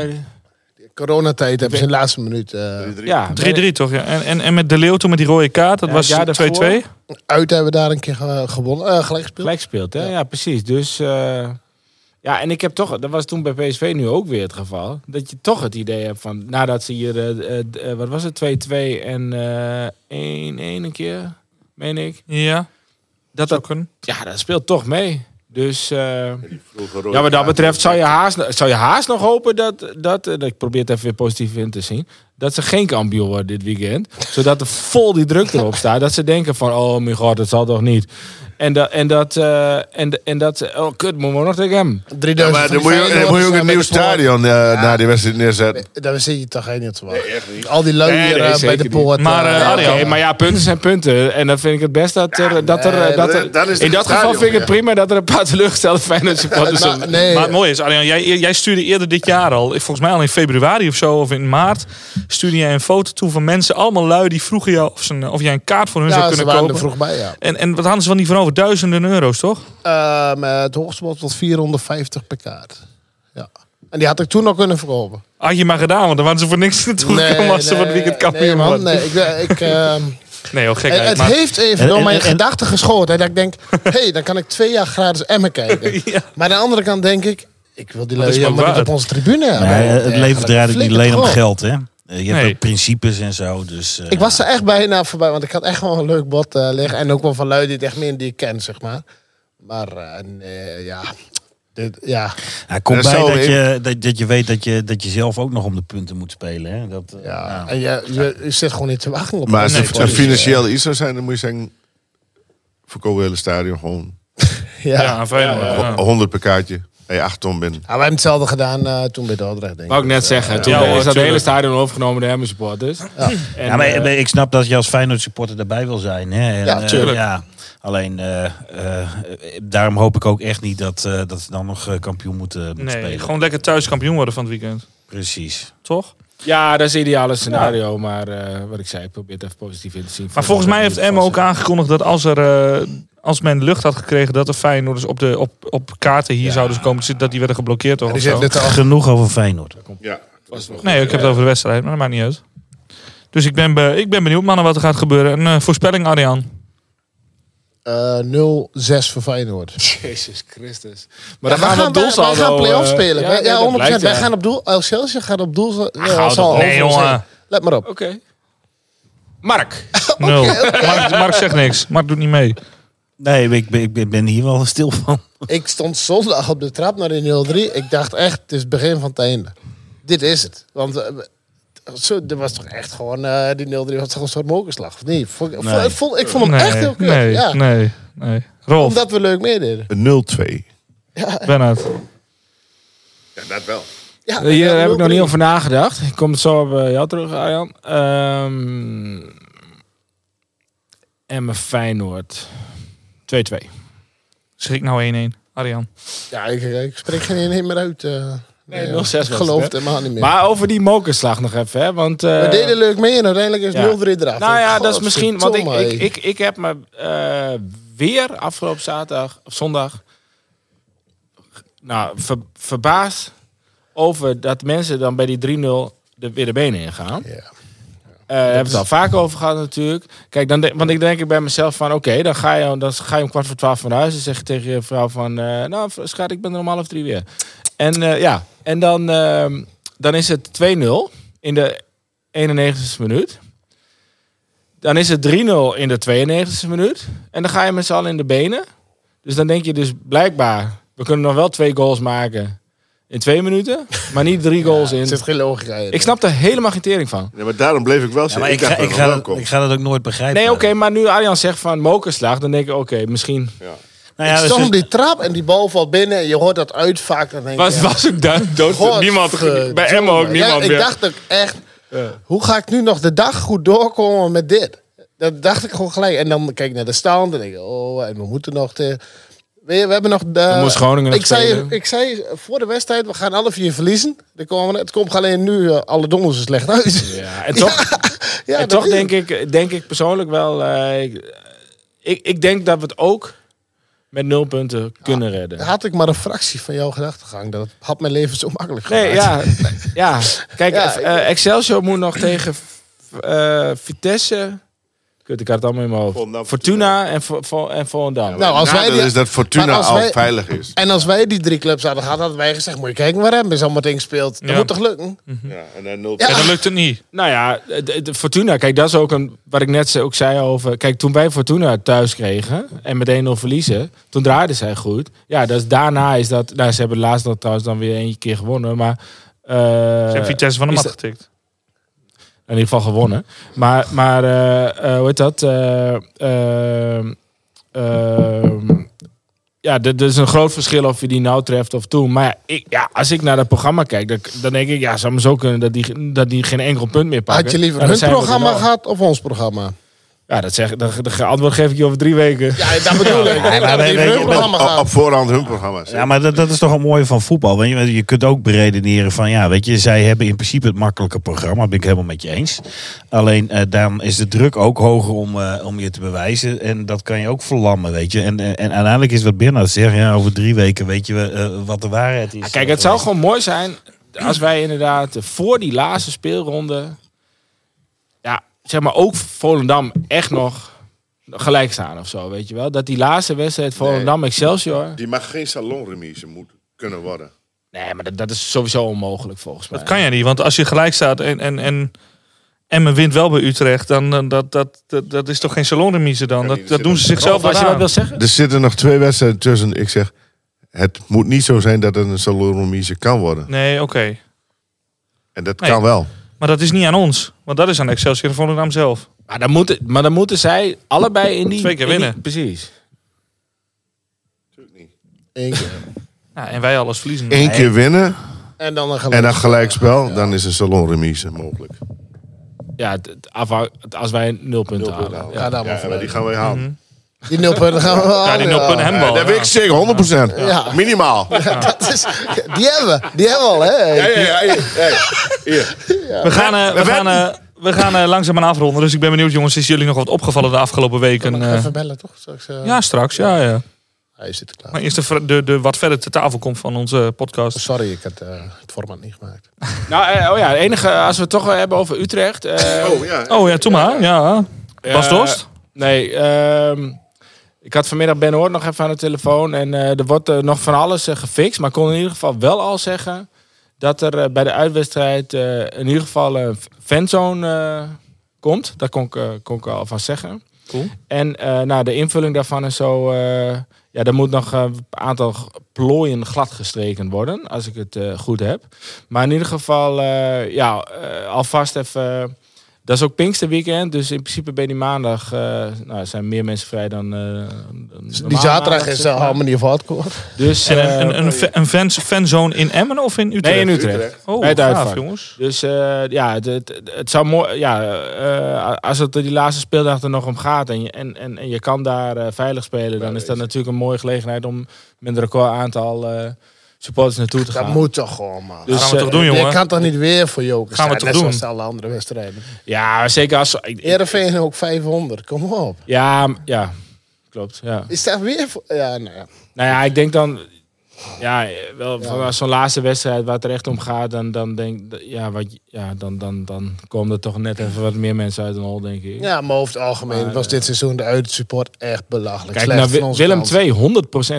Speaker 6: Coronatijd hebben ze in de laatste minuut eh,
Speaker 7: ja.
Speaker 3: 3-3 toch? Ja. En, en, en met De Leeuw toen met die rode kaart, dat
Speaker 7: Ja,
Speaker 3: was
Speaker 7: het jaar
Speaker 3: 2-2.
Speaker 7: daarvoor.
Speaker 6: uit hebben we daar een keer ge- gewonnen, eh, gelijk gespeeld.
Speaker 7: Gelijk speelt, hè? Ja, precies. Dus eh, ja, en ik heb toch, dat was toen bij PSV nu ook weer het geval, dat je toch het idee hebt van, nadat ze hier, eh, wat was het, 2-2 en eh 1-1 een keer, meen ik.
Speaker 3: Ja,
Speaker 7: Dat dat,
Speaker 3: kunnen.
Speaker 7: ja, dat speelt toch mee. Dus eh,
Speaker 4: rode
Speaker 7: ja, wat dat betreft zou je haast, zou je haast nog hopen dat, dat, eh, ik probeer het even weer positief in te zien, dat ze geen kampioen worden dit weekend. Zodat er vol die druk erop staat. Dat ze denken van, oh mijn god, dat zal toch niet. En dat, en dat, eh, en, en dat, oh kut, moeten we nog tegen hem.
Speaker 6: 3000
Speaker 4: Ja, maar dan moet je, dan moet je ook een nieuw stadion eh, na die wedstrijd neerzetten.
Speaker 6: Daar zit je toch helemaal niet te wachten. Al die lui
Speaker 7: Nee,
Speaker 6: hier
Speaker 7: nee,
Speaker 6: eh, bij
Speaker 7: zeker
Speaker 6: de
Speaker 7: niet.
Speaker 6: poort.
Speaker 3: Maar,
Speaker 6: eh,
Speaker 3: eh,
Speaker 7: Ja,
Speaker 3: Arjan.
Speaker 7: oké, maar ja, punten zijn punten. En dan vind ik het best dat er... dat er,
Speaker 4: nee,
Speaker 7: dat er
Speaker 4: dan is het
Speaker 7: in dat geval vind ik het prima dat er een paar teleurgestelde Feyenoord supporters
Speaker 6: nou,
Speaker 7: zijn.
Speaker 6: nee,
Speaker 3: Maar het mooie is, Arjan, jij, jij stuurde eerder dit jaar al, volgens mij al in februari of zo, of in maart, stuurde jij een foto toe van mensen, allemaal lui, die vroegen jou of, ze een- of jij een kaart voor hun zou
Speaker 6: ze
Speaker 3: kunnen
Speaker 6: waren er
Speaker 3: kopen.
Speaker 6: vroeg bij, ja.
Speaker 3: En, en wat hadden ze van die van over duizenden euro's, toch?
Speaker 6: Het hoogste bod was 450 per kaart. Ja. En die had ik toen nog kunnen verkopen.
Speaker 3: Had je maar gedaan, want dan waren ze voor niks naartoe gekomen als ze van het weekend kampioen
Speaker 6: nee, man, nee, ik, ben- ik, ehm,
Speaker 3: Nee, oh, gekheid.
Speaker 6: het het
Speaker 3: maar,
Speaker 6: heeft even
Speaker 5: En-
Speaker 6: door
Speaker 5: en-
Speaker 6: mijn
Speaker 5: en-
Speaker 6: gedachten geschoten. hè, Dat ik denk, hé, hey, dan kan ik twee jaar gratis Emmen kijken.
Speaker 3: Ja.
Speaker 6: Maar aan de andere kant denk ik, ik wil die lui
Speaker 3: ook
Speaker 6: helemaal niet
Speaker 3: waard.
Speaker 6: op onze tribune hebben.
Speaker 5: Nee, het leven draait ook niet alleen om geld, hè. Eh, Je hebt
Speaker 3: Nee.
Speaker 5: ook principes en zo, dus... eh,
Speaker 6: Ik was er echt bijna voorbij, want ik had echt wel een leuk bot eh, liggen. En ook wel van lui die het echt meer die ik ken, zeg maar. Maar eh, nee, ja, dit, ja,
Speaker 5: Ja, komt bij dat je, dat, dat je weet dat je, dat je zelf ook nog om de punten moet spelen, hè. Dat,
Speaker 6: ja.
Speaker 5: nou.
Speaker 6: En je, je, je zit gewoon niet te wachten op
Speaker 4: Maar als het financieel iets zou zijn, dan moet je zeggen... Verkoop het hele stadion gewoon
Speaker 6: Ja.
Speaker 3: ja.
Speaker 4: 100 per kaartje. Hey, 8 ton binnen.
Speaker 6: Ja, we hebben hetzelfde gedaan eh, toen bij Dordrecht, denk
Speaker 7: Wou ik net
Speaker 6: Dus,
Speaker 7: zeggen.
Speaker 6: eh,
Speaker 7: Toen
Speaker 3: Ja,
Speaker 7: is dat
Speaker 3: tuurlijk.
Speaker 7: hele stadion overgenomen door Emmen supporters. En,
Speaker 5: Ja, maar
Speaker 7: eh,
Speaker 5: ik snap dat je als Feyenoord supporter daarbij wil zijn. Hè? En,
Speaker 6: Ja,
Speaker 5: eh,
Speaker 6: tuurlijk.
Speaker 5: ja, alleen, eh, eh, daarom hoop ik ook echt niet dat, eh, dat ze dan nog eh, kampioen moeten, moeten
Speaker 3: Nee,
Speaker 5: spelen.
Speaker 3: gewoon lekker thuis kampioen worden van het weekend.
Speaker 5: Precies.
Speaker 3: Toch?
Speaker 7: ja, dat is het ideale scenario. Maar eh, wat ik zei, ik probeer het even positief in te zien.
Speaker 3: Maar volgens mij heeft Emma ook aangekondigd dat als er eh, als men lucht had gekregen dat de Feyenoorders op, de, op, op kaarten hier zouden komen te zitten, dat die werden geblokkeerd toch?
Speaker 6: die
Speaker 3: of zo?
Speaker 6: al-
Speaker 5: Genoeg over Feyenoord.
Speaker 4: Ja.
Speaker 3: Nee, ik heb het over de wedstrijd, maar dat maakt niet uit. Dus ik ben, be- ik ben benieuwd, mannen, wat er gaat gebeuren. Een eh, voorspelling, Arjan.
Speaker 6: eh, 0-6 voor Feyenoord.
Speaker 7: Jezus Christus.
Speaker 6: Maar
Speaker 7: dan
Speaker 6: wij
Speaker 7: gaan we
Speaker 6: gaan,
Speaker 7: op doelsaldo...
Speaker 6: wij gaan play-off
Speaker 7: eh,
Speaker 6: spelen.
Speaker 7: ja, nee,
Speaker 6: ja,
Speaker 7: dat
Speaker 6: 100%.
Speaker 7: blijkt,
Speaker 6: Wij
Speaker 7: ja.
Speaker 6: gaan op doel. Excelsior gaat op doel. Uh,
Speaker 7: hou
Speaker 6: zal.
Speaker 3: Nee, jongen.
Speaker 6: Let maar op.
Speaker 7: Oké. Mark.
Speaker 3: Nul. Mark, Mark zegt niks. Mark doet niet mee.
Speaker 5: Nee, ik ben, ik ben- hier wel stil van.
Speaker 6: Ik stond zondag op de trap naar die 0-3. Ik dacht echt, het is het begin van het einde. Dit is het. Want eh, zo, er was toch echt gewoon, eh, die 0-3 was toch een soort mokerslag, of niet? Vond, ik-
Speaker 5: Nee.
Speaker 6: ik, vond, ik vond hem
Speaker 3: Nee,
Speaker 6: echt heel kut.
Speaker 3: nee,
Speaker 6: ja.
Speaker 3: nee, nee. Rolf,
Speaker 6: Omdat we leuk meededen.
Speaker 4: Een 0-2.
Speaker 3: Bernhard.
Speaker 4: Ja, dat wel.
Speaker 6: Ja,
Speaker 7: Hier
Speaker 6: ja,
Speaker 7: heb ik nog
Speaker 6: 0-3.
Speaker 7: niet over nagedacht. Ik kom zo op eh, jou terug, Arjan. Ehm Emmen Feyenoord. 2-2.
Speaker 3: Schrik nou 1-1. Arjan.
Speaker 6: Ja, ik, ik spreek geen één meer uit. eh.
Speaker 7: Nee,
Speaker 6: Ja,
Speaker 7: 0-6 was
Speaker 6: Ik geloof het helemaal niet meer.
Speaker 7: Maar over die mokerslag nog even, hè. Want, eh,
Speaker 6: we deden leuk mee en uiteindelijk is
Speaker 7: ja.
Speaker 6: 0-3 eraf.
Speaker 7: Nou ja,
Speaker 6: God,
Speaker 7: dat is misschien... Want ik, ik, ik, ik heb me eh, weer afgelopen zaterdag of zondag... Nou, ver- verbaasd over dat mensen dan bij die 3-0 de, weer de benen ingaan.
Speaker 6: Ja.
Speaker 7: Eh hebben we het al vaak over gehad natuurlijk. Kijk, dan want ik denk ik bij mezelf van... Oké, dan, ga je, dan ga je om kwart voor twaalf van huis. En zeg je tegen je vrouw van... eh, nou, schat, ik ben er om half drie weer. En eh, ja, en dan, ehm, dan is het 2-0 in de 91ste minuut. Dan is het 3-0 in de 92ste minuut. En dan ga je met z'n allen in de benen. Dus dan denk je dus blijkbaar... We kunnen nog wel twee goals maken in twee minuten. Maar niet drie goals
Speaker 6: Er
Speaker 7: in...
Speaker 6: zit geen logica in.
Speaker 7: Ik snap er helemaal geen tering van.
Speaker 4: Ja, maar daarom bleef ik wel zitten.
Speaker 5: maar ik,
Speaker 4: dacht
Speaker 5: ga,
Speaker 4: dat
Speaker 5: ik,
Speaker 4: het
Speaker 5: ga, dat,
Speaker 4: komt.
Speaker 5: ik ga dat ook nooit begrijpen.
Speaker 7: Nee, oké, maar nu Arjan zegt van mokerslag, dan denk ik, oké, misschien...
Speaker 5: Nou
Speaker 6: ik
Speaker 5: ja, dus
Speaker 6: stond
Speaker 5: het-
Speaker 6: op die trap en die bal valt binnen en je hoort dat uit vaak. Dan denk ik,
Speaker 7: Was,
Speaker 6: ja,
Speaker 7: was ook daar dood.
Speaker 6: God,
Speaker 7: niemand, bij Emma ook niemand
Speaker 6: ja,
Speaker 7: meer.
Speaker 6: Ik dacht ook echt, hoe ga ik nu nog de dag goed doorkomen met dit? Dat dacht ik gewoon gelijk. En dan kijk ik naar de stand en denk ik, oh, en we moeten nog te... Je, we hebben nog de...
Speaker 7: Moest Groningen
Speaker 6: ik zei, ik zei voor de wedstrijd, we gaan alle vier verliezen. Er komen, het komt alleen nu eh, alle donders slecht uit.
Speaker 7: Ja, en toch,
Speaker 6: Ja,
Speaker 7: en toch denk,
Speaker 6: het.
Speaker 7: ik, denk ik persoonlijk wel... eh, ik, ik, denk dat we het ook met nul punten kunnen redden.
Speaker 6: Had ik maar een fractie van jouw gedachtegang, dat had mijn leven zo makkelijk
Speaker 7: Nee,
Speaker 6: gemaakt.
Speaker 7: ja, ja. Kijk,
Speaker 6: Ja, ik-
Speaker 7: Excelsior moet nog tegen Vitesse... Kut, ik had het allemaal in mijn hoofd.
Speaker 4: Volendam,
Speaker 7: Fortuna en, Vo- en Volendam.
Speaker 6: Nou, als wij die-
Speaker 4: is dat Fortuna
Speaker 6: als
Speaker 4: al
Speaker 6: wij-
Speaker 4: veilig is.
Speaker 6: En als wij die drie clubs hadden gehad, hadden wij gezegd, moet je kijken waar hem is allemaal tegen speelt. Dat
Speaker 3: Ja.
Speaker 6: moet toch lukken?
Speaker 4: Ja, en dan 0
Speaker 6: Ja.
Speaker 3: En dan lukt het niet.
Speaker 7: Nou ja, de, de Fortuna, kijk, dat is ook een, wat ik net ze- ook zei over. Kijk, toen wij Fortuna thuis kregen en met 1-0 verliezen, toen draaiden zij goed. Ja, dus daarna is dat. Nou, ze hebben laatst nog trouwens dan weer één keer gewonnen, maar. eh,
Speaker 3: Ze hebben Vitesse van de mat
Speaker 7: dat-
Speaker 3: getikt.
Speaker 7: In ieder geval gewonnen. Maar, maar eh, eh, hoe heet dat? Eh, ehm, ja, er is een groot verschil of je die nou treft of toen. Maar ja, ik, ja, als ik naar dat programma kijk, dan, dan denk ik, ja, zou me zo kunnen dat die, dat die geen enkel punt meer pakken.
Speaker 6: Had je liever hun programma gehad of ons programma?
Speaker 7: Ja, dat zeg, dat, dat antwoord geef ik je over drie weken.
Speaker 6: Ja, dat bedoel ik.
Speaker 5: maar op-
Speaker 4: voorhand hun programma's.
Speaker 5: Ja, maar dat, dat is toch een mooie van voetbal. Weet je, je kunt ook beredeneren van, ja, weet je, zij hebben in principe het makkelijke programma. Ben ik helemaal met je eens. Alleen eh, dan is de druk ook hoger om, eh, om je te bewijzen. En dat kan je ook verlammen, weet je. En, en, en uiteindelijk is wat Bernard zegt, ja, over drie weken weet je eh, wat de waarheid is.
Speaker 7: Ja, kijk, het zou gewoon mooi zijn als wij inderdaad voor die laatste speelronde, zeg maar ook Volendam echt nog gelijk staan of zo, weet je wel. Dat die laatste wedstrijd Volendam Excelsior,
Speaker 4: Die mag geen salonremise moet kunnen worden.
Speaker 7: nee, maar dat, dat is sowieso onmogelijk volgens mij.
Speaker 3: Dat kan je niet, want als je gelijk staat en, en, en Emmen wint wel bij Utrecht, dan dan- dat, dat, dat, dat is toch geen salonremise dan? Dat, dat doen ze zichzelf
Speaker 7: Of als je
Speaker 3: wel aan.
Speaker 7: wil zeggen?
Speaker 4: Er zitten nog twee wedstrijden tussen. Ik zeg, het moet niet zo zijn dat het een salonremise kan worden.
Speaker 3: Nee, oké.
Speaker 4: En dat
Speaker 3: Nee.
Speaker 4: kan wel.
Speaker 3: Maar dat is niet aan ons, want dat is aan Excelsior en Volendam zelf.
Speaker 7: Maar dan, moeten, maar dan moeten zij allebei in die...
Speaker 3: Twee keer
Speaker 7: die-
Speaker 3: winnen.
Speaker 7: precies.
Speaker 6: Eén keer.
Speaker 3: Ja, en wij alles verliezen.
Speaker 4: Eén keer winnen
Speaker 6: En dan een
Speaker 4: en dan gelijkspel, dan is een salonremise mogelijk.
Speaker 7: Ja, het, het als wij nul punten
Speaker 4: Nul punten
Speaker 7: halen.
Speaker 6: maar
Speaker 4: Ja, maar die gaan wij halen.
Speaker 6: Die nul punten gaan we wel
Speaker 3: Ja, die 0 punten
Speaker 4: Ja,
Speaker 3: handbal.
Speaker 4: dat weet ik
Speaker 3: ja.
Speaker 4: zeker, 100%.
Speaker 6: Ja.
Speaker 4: Minimaal. Ja,
Speaker 6: Dat is, die hebben we. Die hebben we al, hè?
Speaker 4: ja, ja. Hier, hier.
Speaker 3: We gaan, eh, we gaan, eh, we gaan eh, langzaam aan afronden, dus ik ben benieuwd jongens, is jullie nog wat opgevallen de afgelopen weken?
Speaker 6: Ik
Speaker 3: eh?
Speaker 6: even bellen, toch? Straks, eh,
Speaker 3: ja, straks, ja, ja.
Speaker 6: Hij zit er klaar.
Speaker 3: Maar eerst de, de, de wat verder te tafel komt van onze podcast.
Speaker 6: Sorry, ik had eh, het format niet gemaakt.
Speaker 7: Nou, eh, oh ja, het enige, als we het toch hebben over Utrecht. eh,
Speaker 4: Oh, ja.
Speaker 3: Oh ja, toen maar, ja. Bas
Speaker 7: Eh,
Speaker 3: Dost?
Speaker 7: Nee, ehm, ik had vanmiddag Ben Hoort nog even aan de telefoon. En eh, er wordt eh, nog van alles eh, gefixt. Maar ik kon in ieder geval wel al zeggen... dat er bij de uitwedstrijd in ieder geval een fanzone komt. Dat kon ik, kon ik alvast zeggen.
Speaker 3: Cool.
Speaker 7: En eh, nou, de invulling daarvan is zo... ja, er moet nog een aantal plooien glad gestreken worden, als ik het goed heb. Maar in ieder geval, ja, alvast even... dat is ook Pinksterweekend, dus in principe bij die maandag eh, nou, zijn meer mensen vrij dan. eh, dan
Speaker 6: Die zaterdag
Speaker 7: maandag,
Speaker 6: is uh. Harmony of Hardcore.
Speaker 7: Dus,
Speaker 3: En
Speaker 7: eh,
Speaker 3: een, een, een, een fans, fanzone in Emmen of in Utrecht?
Speaker 7: Nee, in Utrecht.
Speaker 3: Oh,
Speaker 7: Bij het
Speaker 3: gaaf, jongens.
Speaker 7: Dus eh, ja, het, het, het zou mooi. Ja, eh, als het er die laatste speeldag er nog om gaat en je, en, en, en je kan daar veilig spelen, dan is dat natuurlijk een mooie gelegenheid om met een record aantal eh, supporters naartoe te
Speaker 6: Dat
Speaker 7: gaan.
Speaker 6: moet toch gewoon, man.
Speaker 7: Dus,
Speaker 3: Gaan we
Speaker 7: eh,
Speaker 3: toch doen,
Speaker 6: Je
Speaker 3: jongen?
Speaker 6: kan toch niet weer voor Joker
Speaker 3: Gaan we toch
Speaker 6: net
Speaker 3: doen?
Speaker 6: zoals alle andere wedstrijden.
Speaker 7: Ja, zeker als.
Speaker 6: Heerenveen ook 500, kom op.
Speaker 7: Ja, ja, klopt. Ja.
Speaker 6: Is dat weer voor... Ja, nou ja.
Speaker 7: Nou ja, ik denk dan. Ja, wel van als zo'n laatste wedstrijd waar het er echt om gaat, dan, dan denk ja, wat, ja, dan, dan, dan komen er toch net even wat meer mensen uit een hol, denk ik.
Speaker 6: Ja, maar over het algemeen
Speaker 7: Maar,
Speaker 6: was
Speaker 7: eh,
Speaker 6: dit seizoen de uitsupport echt belachelijk.
Speaker 7: Kijk,
Speaker 6: Slecht
Speaker 7: nou,
Speaker 6: van
Speaker 7: Wi-
Speaker 6: onze
Speaker 7: Willem
Speaker 6: kant.
Speaker 7: 2,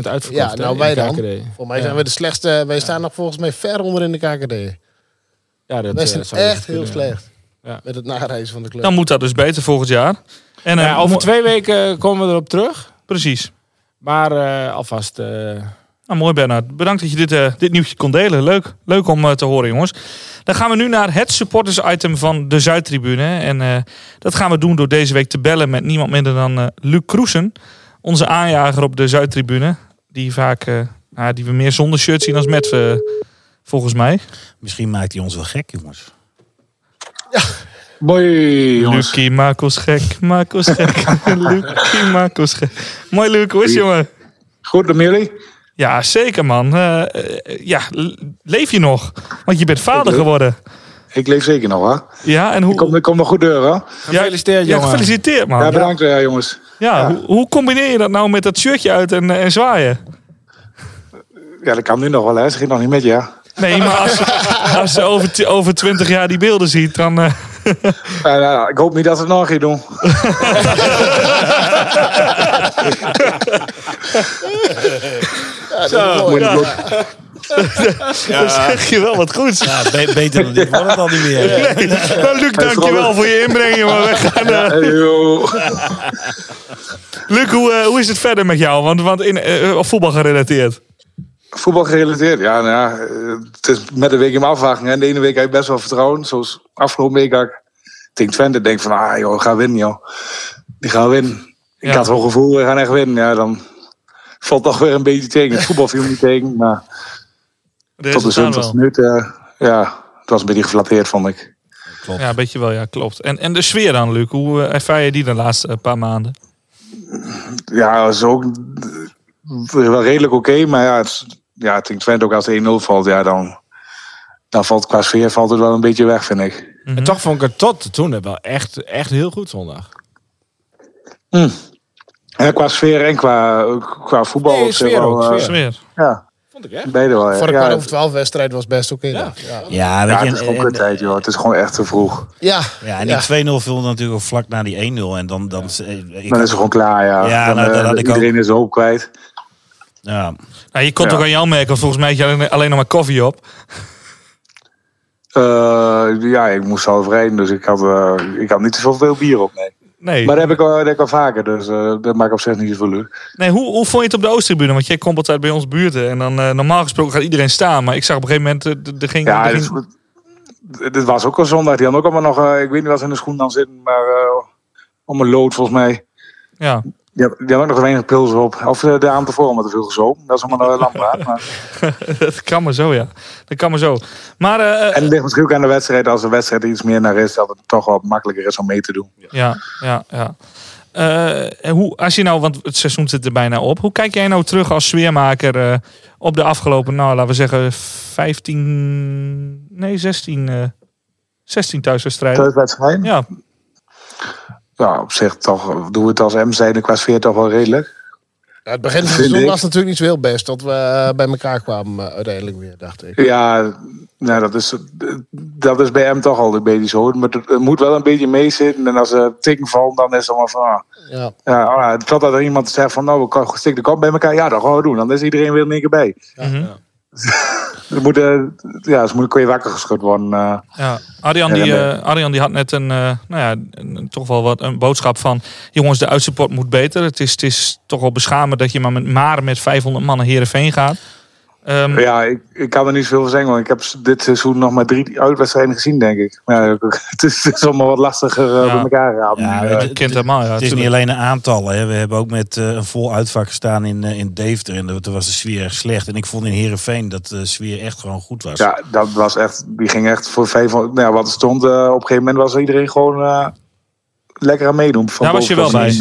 Speaker 7: 100% uitverkocht.
Speaker 6: Ja, nou
Speaker 7: in
Speaker 6: wij
Speaker 7: de
Speaker 6: dan.
Speaker 7: KKD.
Speaker 6: Voor mij
Speaker 7: Ja.
Speaker 6: zijn we de slechtste. Wij staan nog volgens mij ver onder in de KKD.
Speaker 7: Ja, dat
Speaker 6: Wij
Speaker 7: eh,
Speaker 6: zijn echt heel
Speaker 7: kunnen, ja.
Speaker 6: slecht.
Speaker 7: Ja.
Speaker 6: Met het nareizen van de club.
Speaker 3: Dan moet dat dus beter volgend jaar. En,
Speaker 7: Nou
Speaker 3: eh,
Speaker 7: ja, over twee weken komen we erop terug.
Speaker 3: Precies.
Speaker 7: Maar eh, alvast.
Speaker 3: Nou, mooi Bernard. Bedankt dat je dit, eh, dit nieuwtje kon delen. Leuk, Leuk om eh, te horen jongens. Dan gaan we nu naar het supporters item van de Zuidtribune. En eh, dat gaan we doen door deze week te bellen met niemand minder dan Luc Kroesen. Onze aanjager op de Zuidtribune. Die vaak, eh, nou, die we meer zonder shirt zien als met, volgens mij.
Speaker 5: Misschien maakt hij ons wel gek, jongens.
Speaker 10: Mooi, jongens.
Speaker 3: Lucie Marcos gek, Marcos gek. Lucie Marcos gek. Mooi Luc, hoe is het, jongen?
Speaker 10: Goed, met jullie?
Speaker 3: Ja, zeker man. Eh, eh, ja, leef je nog? Want je bent vader geworden.
Speaker 10: Ik leef zeker nog, hoor.
Speaker 3: Ja, en hoe...
Speaker 10: Ik kom, ik kom nog goed deur, hoor.
Speaker 7: gefeliciteerd,
Speaker 3: Ja,
Speaker 7: jongen.
Speaker 3: gefeliciteerd man.
Speaker 10: Ja,
Speaker 3: Ja,
Speaker 10: bedankt, eh, jongens.
Speaker 3: Hoe, hoe combineer je dat nou met dat shirtje uit en, en zwaaien?
Speaker 10: Ja, dat kan nu nog wel, hè. Ze ging nog niet met je, ja.
Speaker 3: Nee, maar als, als ze over, over 20 jaar die beelden ziet, dan...
Speaker 10: Ja, nou, ik hoop niet dat ze het nog een keer Moet je
Speaker 3: ja,
Speaker 10: goed.
Speaker 3: dan zeg je wel wat goeds.
Speaker 5: Ja, be- beter dan dit wordt het al niet meer.
Speaker 3: Nou, Luc, dankjewel voor je inbreng, jongen. We gaan, eh. Luc, hoe, eh, hoe is het verder met jou? Want, want in eh, voetbal gerelateerd.
Speaker 10: Voetbal gerelateerd, ja, nou ja. Het is met de week in afwachting. En de ene week heb ik best wel vertrouwen. Zoals afgelopen week had ik tegen Twente denk van, ah joh, we gaan winnen, joh. Die gaan winnen. Ik
Speaker 3: Ja.
Speaker 10: had wel gevoel, we gaan echt winnen. Ja, dan valt toch weer een beetje tegen. Het voetbal viel niet tegen, maar
Speaker 3: De
Speaker 10: tot de
Speaker 3: resultaten
Speaker 10: 70
Speaker 3: wel.
Speaker 10: minuten, eh, ja, het was een beetje geflatteerd, vond ik.
Speaker 3: Ja, een beetje wel, ja, klopt. En, en de sfeer dan, Luc? Hoe eh, ervaar je die de laatste eh, paar maanden?
Speaker 10: Ja, dat is ook wel redelijk oké, maar ja, het, ja, Twente ook als het 1-0 valt, ja, dan, dan valt qua sfeer valt het wel een beetje weg, vind ik.
Speaker 7: En toch vond ik het tot toen wel echt, echt heel goed zondag.
Speaker 10: Hm. Ja, qua sfeer en qua, qua voetbal.
Speaker 7: Nee, sfeer
Speaker 10: wel,
Speaker 7: ook,
Speaker 10: eh,
Speaker 7: sfeer.
Speaker 10: Ja,
Speaker 7: Vond ik echt.
Speaker 10: beide wel. Ja,
Speaker 6: Voor de kwart over twaalf wedstrijd was best oké. dan. Ja.
Speaker 5: Ja, weet
Speaker 10: ja,
Speaker 5: je,
Speaker 10: het is gewoon
Speaker 5: en-
Speaker 10: kuttijd, joh. Het is gewoon echt te vroeg.
Speaker 6: Ja.
Speaker 5: Ja, en
Speaker 6: Ja.
Speaker 5: die 2-0 viel natuurlijk ook vlak na die 1-0. En dan... dan ik,
Speaker 10: Dan is het gewoon klaar, ja.
Speaker 5: Ja,
Speaker 10: dan,
Speaker 5: nou, dat
Speaker 10: eh,
Speaker 5: had ik
Speaker 10: iedereen is hoop kwijt.
Speaker 5: ja.
Speaker 3: Nou, je kon
Speaker 10: Ja.
Speaker 3: toch aan jou merken, want volgens mij had je alleen, alleen nog maar koffie op.
Speaker 10: Eh, ja, ik moest zelf rijden, dus ik had, eh, ik had niet zoveel bier op, nee.
Speaker 3: Nee.
Speaker 10: Maar dat heb ik dat heb ik wel vaker, dus eh, dat maakt op zich niet zoveel uit.
Speaker 3: nee hoe, hoe vond je het op de Oosttribune? Want jij komt altijd bij ons buurten. En dan eh, normaal gesproken gaat iedereen staan. Maar ik zag op een gegeven moment, eh, er ging...
Speaker 10: Ja,
Speaker 3: er
Speaker 10: dit,
Speaker 3: ging-
Speaker 10: dit was ook een zondag. Die hadden ook allemaal nog, ik weet niet wat ze in de schoen dan zitten, maar om een lood volgens mij.
Speaker 3: ja.
Speaker 10: Had, die had ook nog weinig pils op. Of eh, de avond tevoren met te veel gezopen. Dat is allemaal een lampraat. Maar...
Speaker 3: dat kan maar zo, ja. Dat kan maar zo. Maar eh,
Speaker 10: En het ligt misschien ook aan de wedstrijd. Als de wedstrijd iets meer naar is, dat het toch wat makkelijker is om mee te doen.
Speaker 3: ja, ja, ja. Eh, en hoe, als je nou, want het seizoen zit er bijna op. Hoe kijk jij nou terug als sfeermaker eh, op de afgelopen, nou laten we zeggen, 15, nee 16, eh 16 thuiswedstrijden?
Speaker 10: Thuiswedstrijd?
Speaker 3: Ja,
Speaker 10: Ja, op zich toch doen we het als M-zijde qua sfeer toch wel redelijk.
Speaker 6: Ja, het begin van het seizoen was natuurlijk niet zo heel best. Dat we eh, bij elkaar kwamen eh, uiteindelijk weer, dacht ik.
Speaker 10: Ja, nou, dat, is, dat is bij M toch al een beetje zo. Maar het, moet wel een beetje meezitten. En als er tikken valt, dan is het allemaal van... Ah,
Speaker 6: Ja.
Speaker 10: ja, ah, het klopt dat er iemand zegt van... Nou, we kan- stik de kop bij elkaar. Ja, dat gaan we doen. Dan is iedereen weer één keer bij.
Speaker 3: Mhm.
Speaker 10: Ze moeten, ja, ze moeten kun je wakker geschud worden. eh.
Speaker 3: Ja, Arjan,
Speaker 10: Ja,
Speaker 3: die, eh, Arjan die had net een, eh, nou ja, een- toch wel wat een boodschap van... jongens, de uitsupport moet beter. Het is, het is toch wel beschamend dat je maar met, maar met 500 man naar Heerenveen gaat. Ehm,
Speaker 10: Ja, ik, ik kan er niet zoveel van zeggen, want ik heb dit seizoen nog maar drie uitwedstrijden gezien, denk ik. Maar ja, het is, het is allemaal wat lastiger eh,
Speaker 3: Ja.
Speaker 10: bij elkaar gehaald.
Speaker 5: Ja, het-
Speaker 10: eh.
Speaker 3: ik ken het helemaal, ja.
Speaker 5: Het is niet alleen een aantal. Hè. We hebben ook met eh, een vol uitvak gestaan in, eh, in Deventer. En toen was de sfeer echt slecht. En ik vond in Heerenveen dat de sfeer echt gewoon goed was.
Speaker 10: ja, dat was echt, die ging echt voor 500. Nou ja, wat er stond, eh, op een gegeven moment was iedereen gewoon eh, lekker aan meedoen. Van
Speaker 3: Daar was je wel bij.
Speaker 10: eh.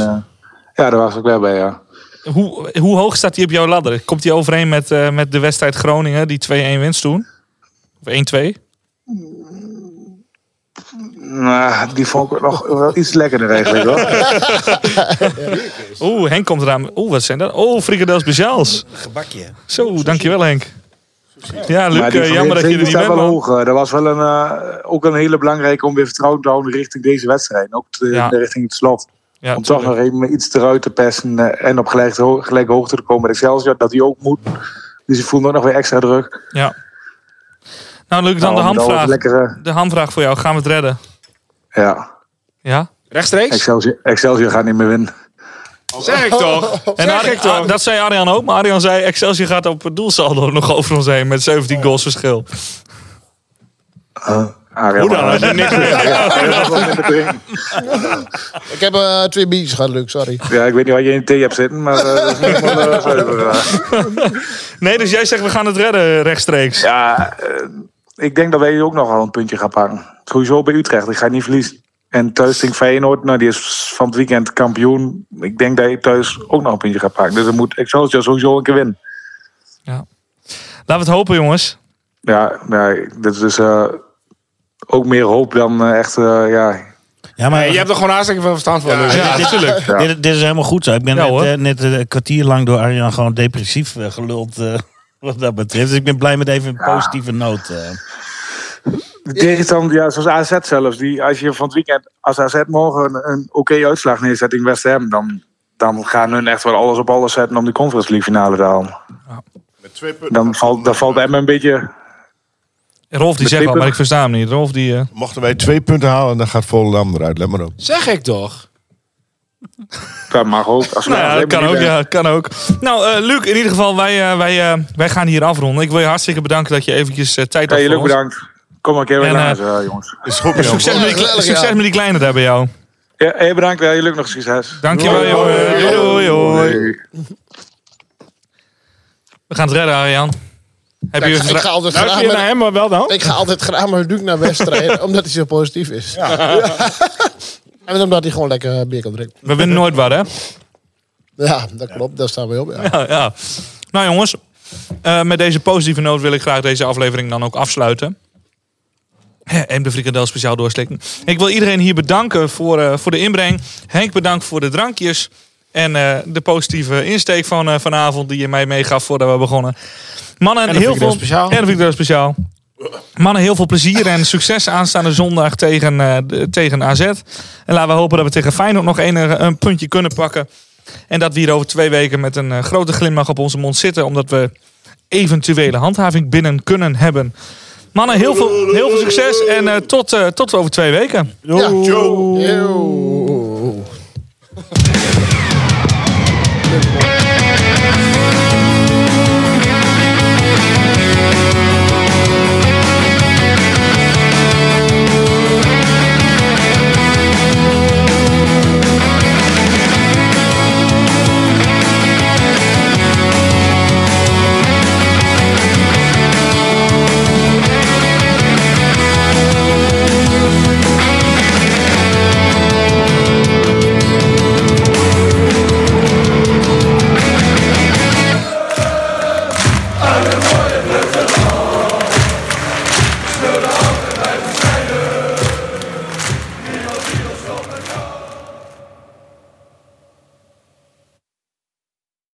Speaker 10: ja, daar was ik wel bij, ja.
Speaker 3: Hoe, hoe hoog staat hij op jouw ladder? Komt hij overeen met, eh, met de wedstrijd Groningen, die 2-1 winst toen? Of 1-2?
Speaker 10: Nou, die vond ik nog wel iets lekkerder eigenlijk, hoor.
Speaker 3: Oeh, Henk komt eraan. Oeh, wat zijn dat? Oh, frikandel speciaals.
Speaker 5: Gebakje.
Speaker 3: Zo, dankjewel Henk. Ja, Luc, eh, jammer dat je er niet bent,
Speaker 10: wel hoog. eh. Dat was wel een, eh, ook een hele belangrijke om weer vertrouwen te houden richting deze wedstrijd. Ook te-
Speaker 3: Ja.
Speaker 10: richting het slot.
Speaker 3: Ja,
Speaker 10: om toch nog even iets eruit te persen eh, en op gelijke, ho- gelijke hoogte te komen met Excelsior. Dat die ook moet. Dus ik ook nog weer extra druk.
Speaker 3: Ja. Nou, Luc, dan
Speaker 10: Nou,
Speaker 3: de
Speaker 10: alles
Speaker 3: hamvraag.
Speaker 10: Lekkere,
Speaker 3: De hamvraag voor jou. Gaan we het redden?
Speaker 10: ja,
Speaker 3: Ja?
Speaker 7: Rechtstreeks?
Speaker 10: Excelsior, Excelsior gaat niet meer winnen.
Speaker 7: Zeg ik toch?
Speaker 3: En
Speaker 7: Zeg ik toch?
Speaker 3: ah, dat zei Arjan ook. Maar Arjan zei Excelsior gaat op het doelsaldo nog over ons heen. Met 17 goals verschil.
Speaker 10: Ariel,
Speaker 3: Hoe dan? Als je niks meer-
Speaker 6: Ik heb eh, twee biertjes gehad, Luc, sorry.
Speaker 10: Ja, ik weet niet wat je in de thee hebt zitten, maar eh, dat is niet eh, zuiver. eh.
Speaker 3: Nee, dus jij zegt we gaan het redden rechtstreeks.
Speaker 10: Ja, ik denk dat wij ook nog wel een puntje gaan pakken. Sowieso bij Utrecht, ik ga niet verliezen. En thuis tegen Feyenoord, nou, die is van het weekend kampioen. Ik denk dat je thuis ook nog een puntje gaat pakken. Dus dan moet Excelsior sowieso een keer winnen.
Speaker 3: Laten we het hopen, jongens.
Speaker 10: Ja, ja dit is dus eh, ook meer hoop dan eh, echt, eh, ja...
Speaker 5: Ja, maar
Speaker 7: je hebt er gewoon hartstikke veel verstand van.
Speaker 3: Ja, natuurlijk.
Speaker 10: Ja.
Speaker 5: dit, dit is helemaal goed zo. Ik ben
Speaker 3: Ja,
Speaker 5: net, eh, net een kwartier lang door Arjan gewoon depressief geluld. eh, wat dat betreft. Dus ik ben blij met even een positieve noot. eh.
Speaker 10: De tegenstander, ja, zoals AZ zelfs. Die, als je van het weekend, als AZ morgen een, een oké uitslag neerzet in West Ham... Dan, dan gaan hun echt wel alles op alles zetten om die Conference League finale te halen.
Speaker 4: Met twee punten.
Speaker 10: Dan valt, dan valt Emmen een beetje...
Speaker 3: Rolf die zegt
Speaker 10: twee
Speaker 3: al, maar ik versta hem niet. Rolf die... eh,
Speaker 4: Mochten wij twee punten halen, dan gaat Volendam eruit. Let maar op.
Speaker 7: Zeg ik toch?
Speaker 10: Dat mag ook. Als
Speaker 3: Nou ja, dat kan ook, ja, kan ook. Nou, eh, Luc, in ieder geval, wij, eh, wij, wij gaan hier afronden. Ik wil je hartstikke bedanken dat je eventjes tijd had
Speaker 10: Hey,
Speaker 3: voor
Speaker 10: jullie
Speaker 3: ons.
Speaker 10: bedankt. Kom maar een keer weer
Speaker 3: eh,
Speaker 10: jongens.
Speaker 4: Is goed,
Speaker 3: En Succes, met die, succes
Speaker 6: ja.
Speaker 3: met die kleine daar bij jou.
Speaker 10: Ja, hey, bedankt. Ja, jullie ook nog succes.
Speaker 3: Dankjewel,
Speaker 10: Hoi.
Speaker 3: jongen. Doei, doei, hoi.
Speaker 10: Hoi.
Speaker 3: We gaan het redden, Arjan. Heb je
Speaker 6: Ik, ga- ik ga altijd graag
Speaker 7: Luister je naar
Speaker 6: met,
Speaker 7: hem, maar wel dan?
Speaker 6: ik ga altijd graag met Luc naar wedstrijden, omdat hij zo positief is. Ja. en omdat hij gewoon lekker bier kan drinken.
Speaker 3: We winnen nooit wat, hè?
Speaker 6: Ja, dat klopt. Daar staan we op. Ja.
Speaker 3: Ja. Nou jongens, eh, met deze positieve noot wil ik graag deze aflevering dan ook afsluiten. En de frikandel speciaal doorslikken. Ik wil iedereen hier bedanken voor, eh, voor de inbreng. Henk bedankt voor de drankjes. En eh, de positieve insteek van eh, vanavond die je mij meegaf voordat we begonnen. Mannen,
Speaker 7: En
Speaker 3: heel veel
Speaker 7: speciaal.
Speaker 3: En frikandel speciaal. Mannen, heel veel plezier en succes aanstaande zondag tegen, eh, de- tegen AZ. En laten we hopen dat we tegen Feyenoord nog een, een puntje kunnen pakken. En dat we hier over twee weken met een grote glimlach op onze mond zitten. Omdat we eventuele handhaving binnen kunnen hebben. Mannen, heel veel, heel veel succes. En eh, tot, eh, tot over twee weken.
Speaker 6: Ja. Yo.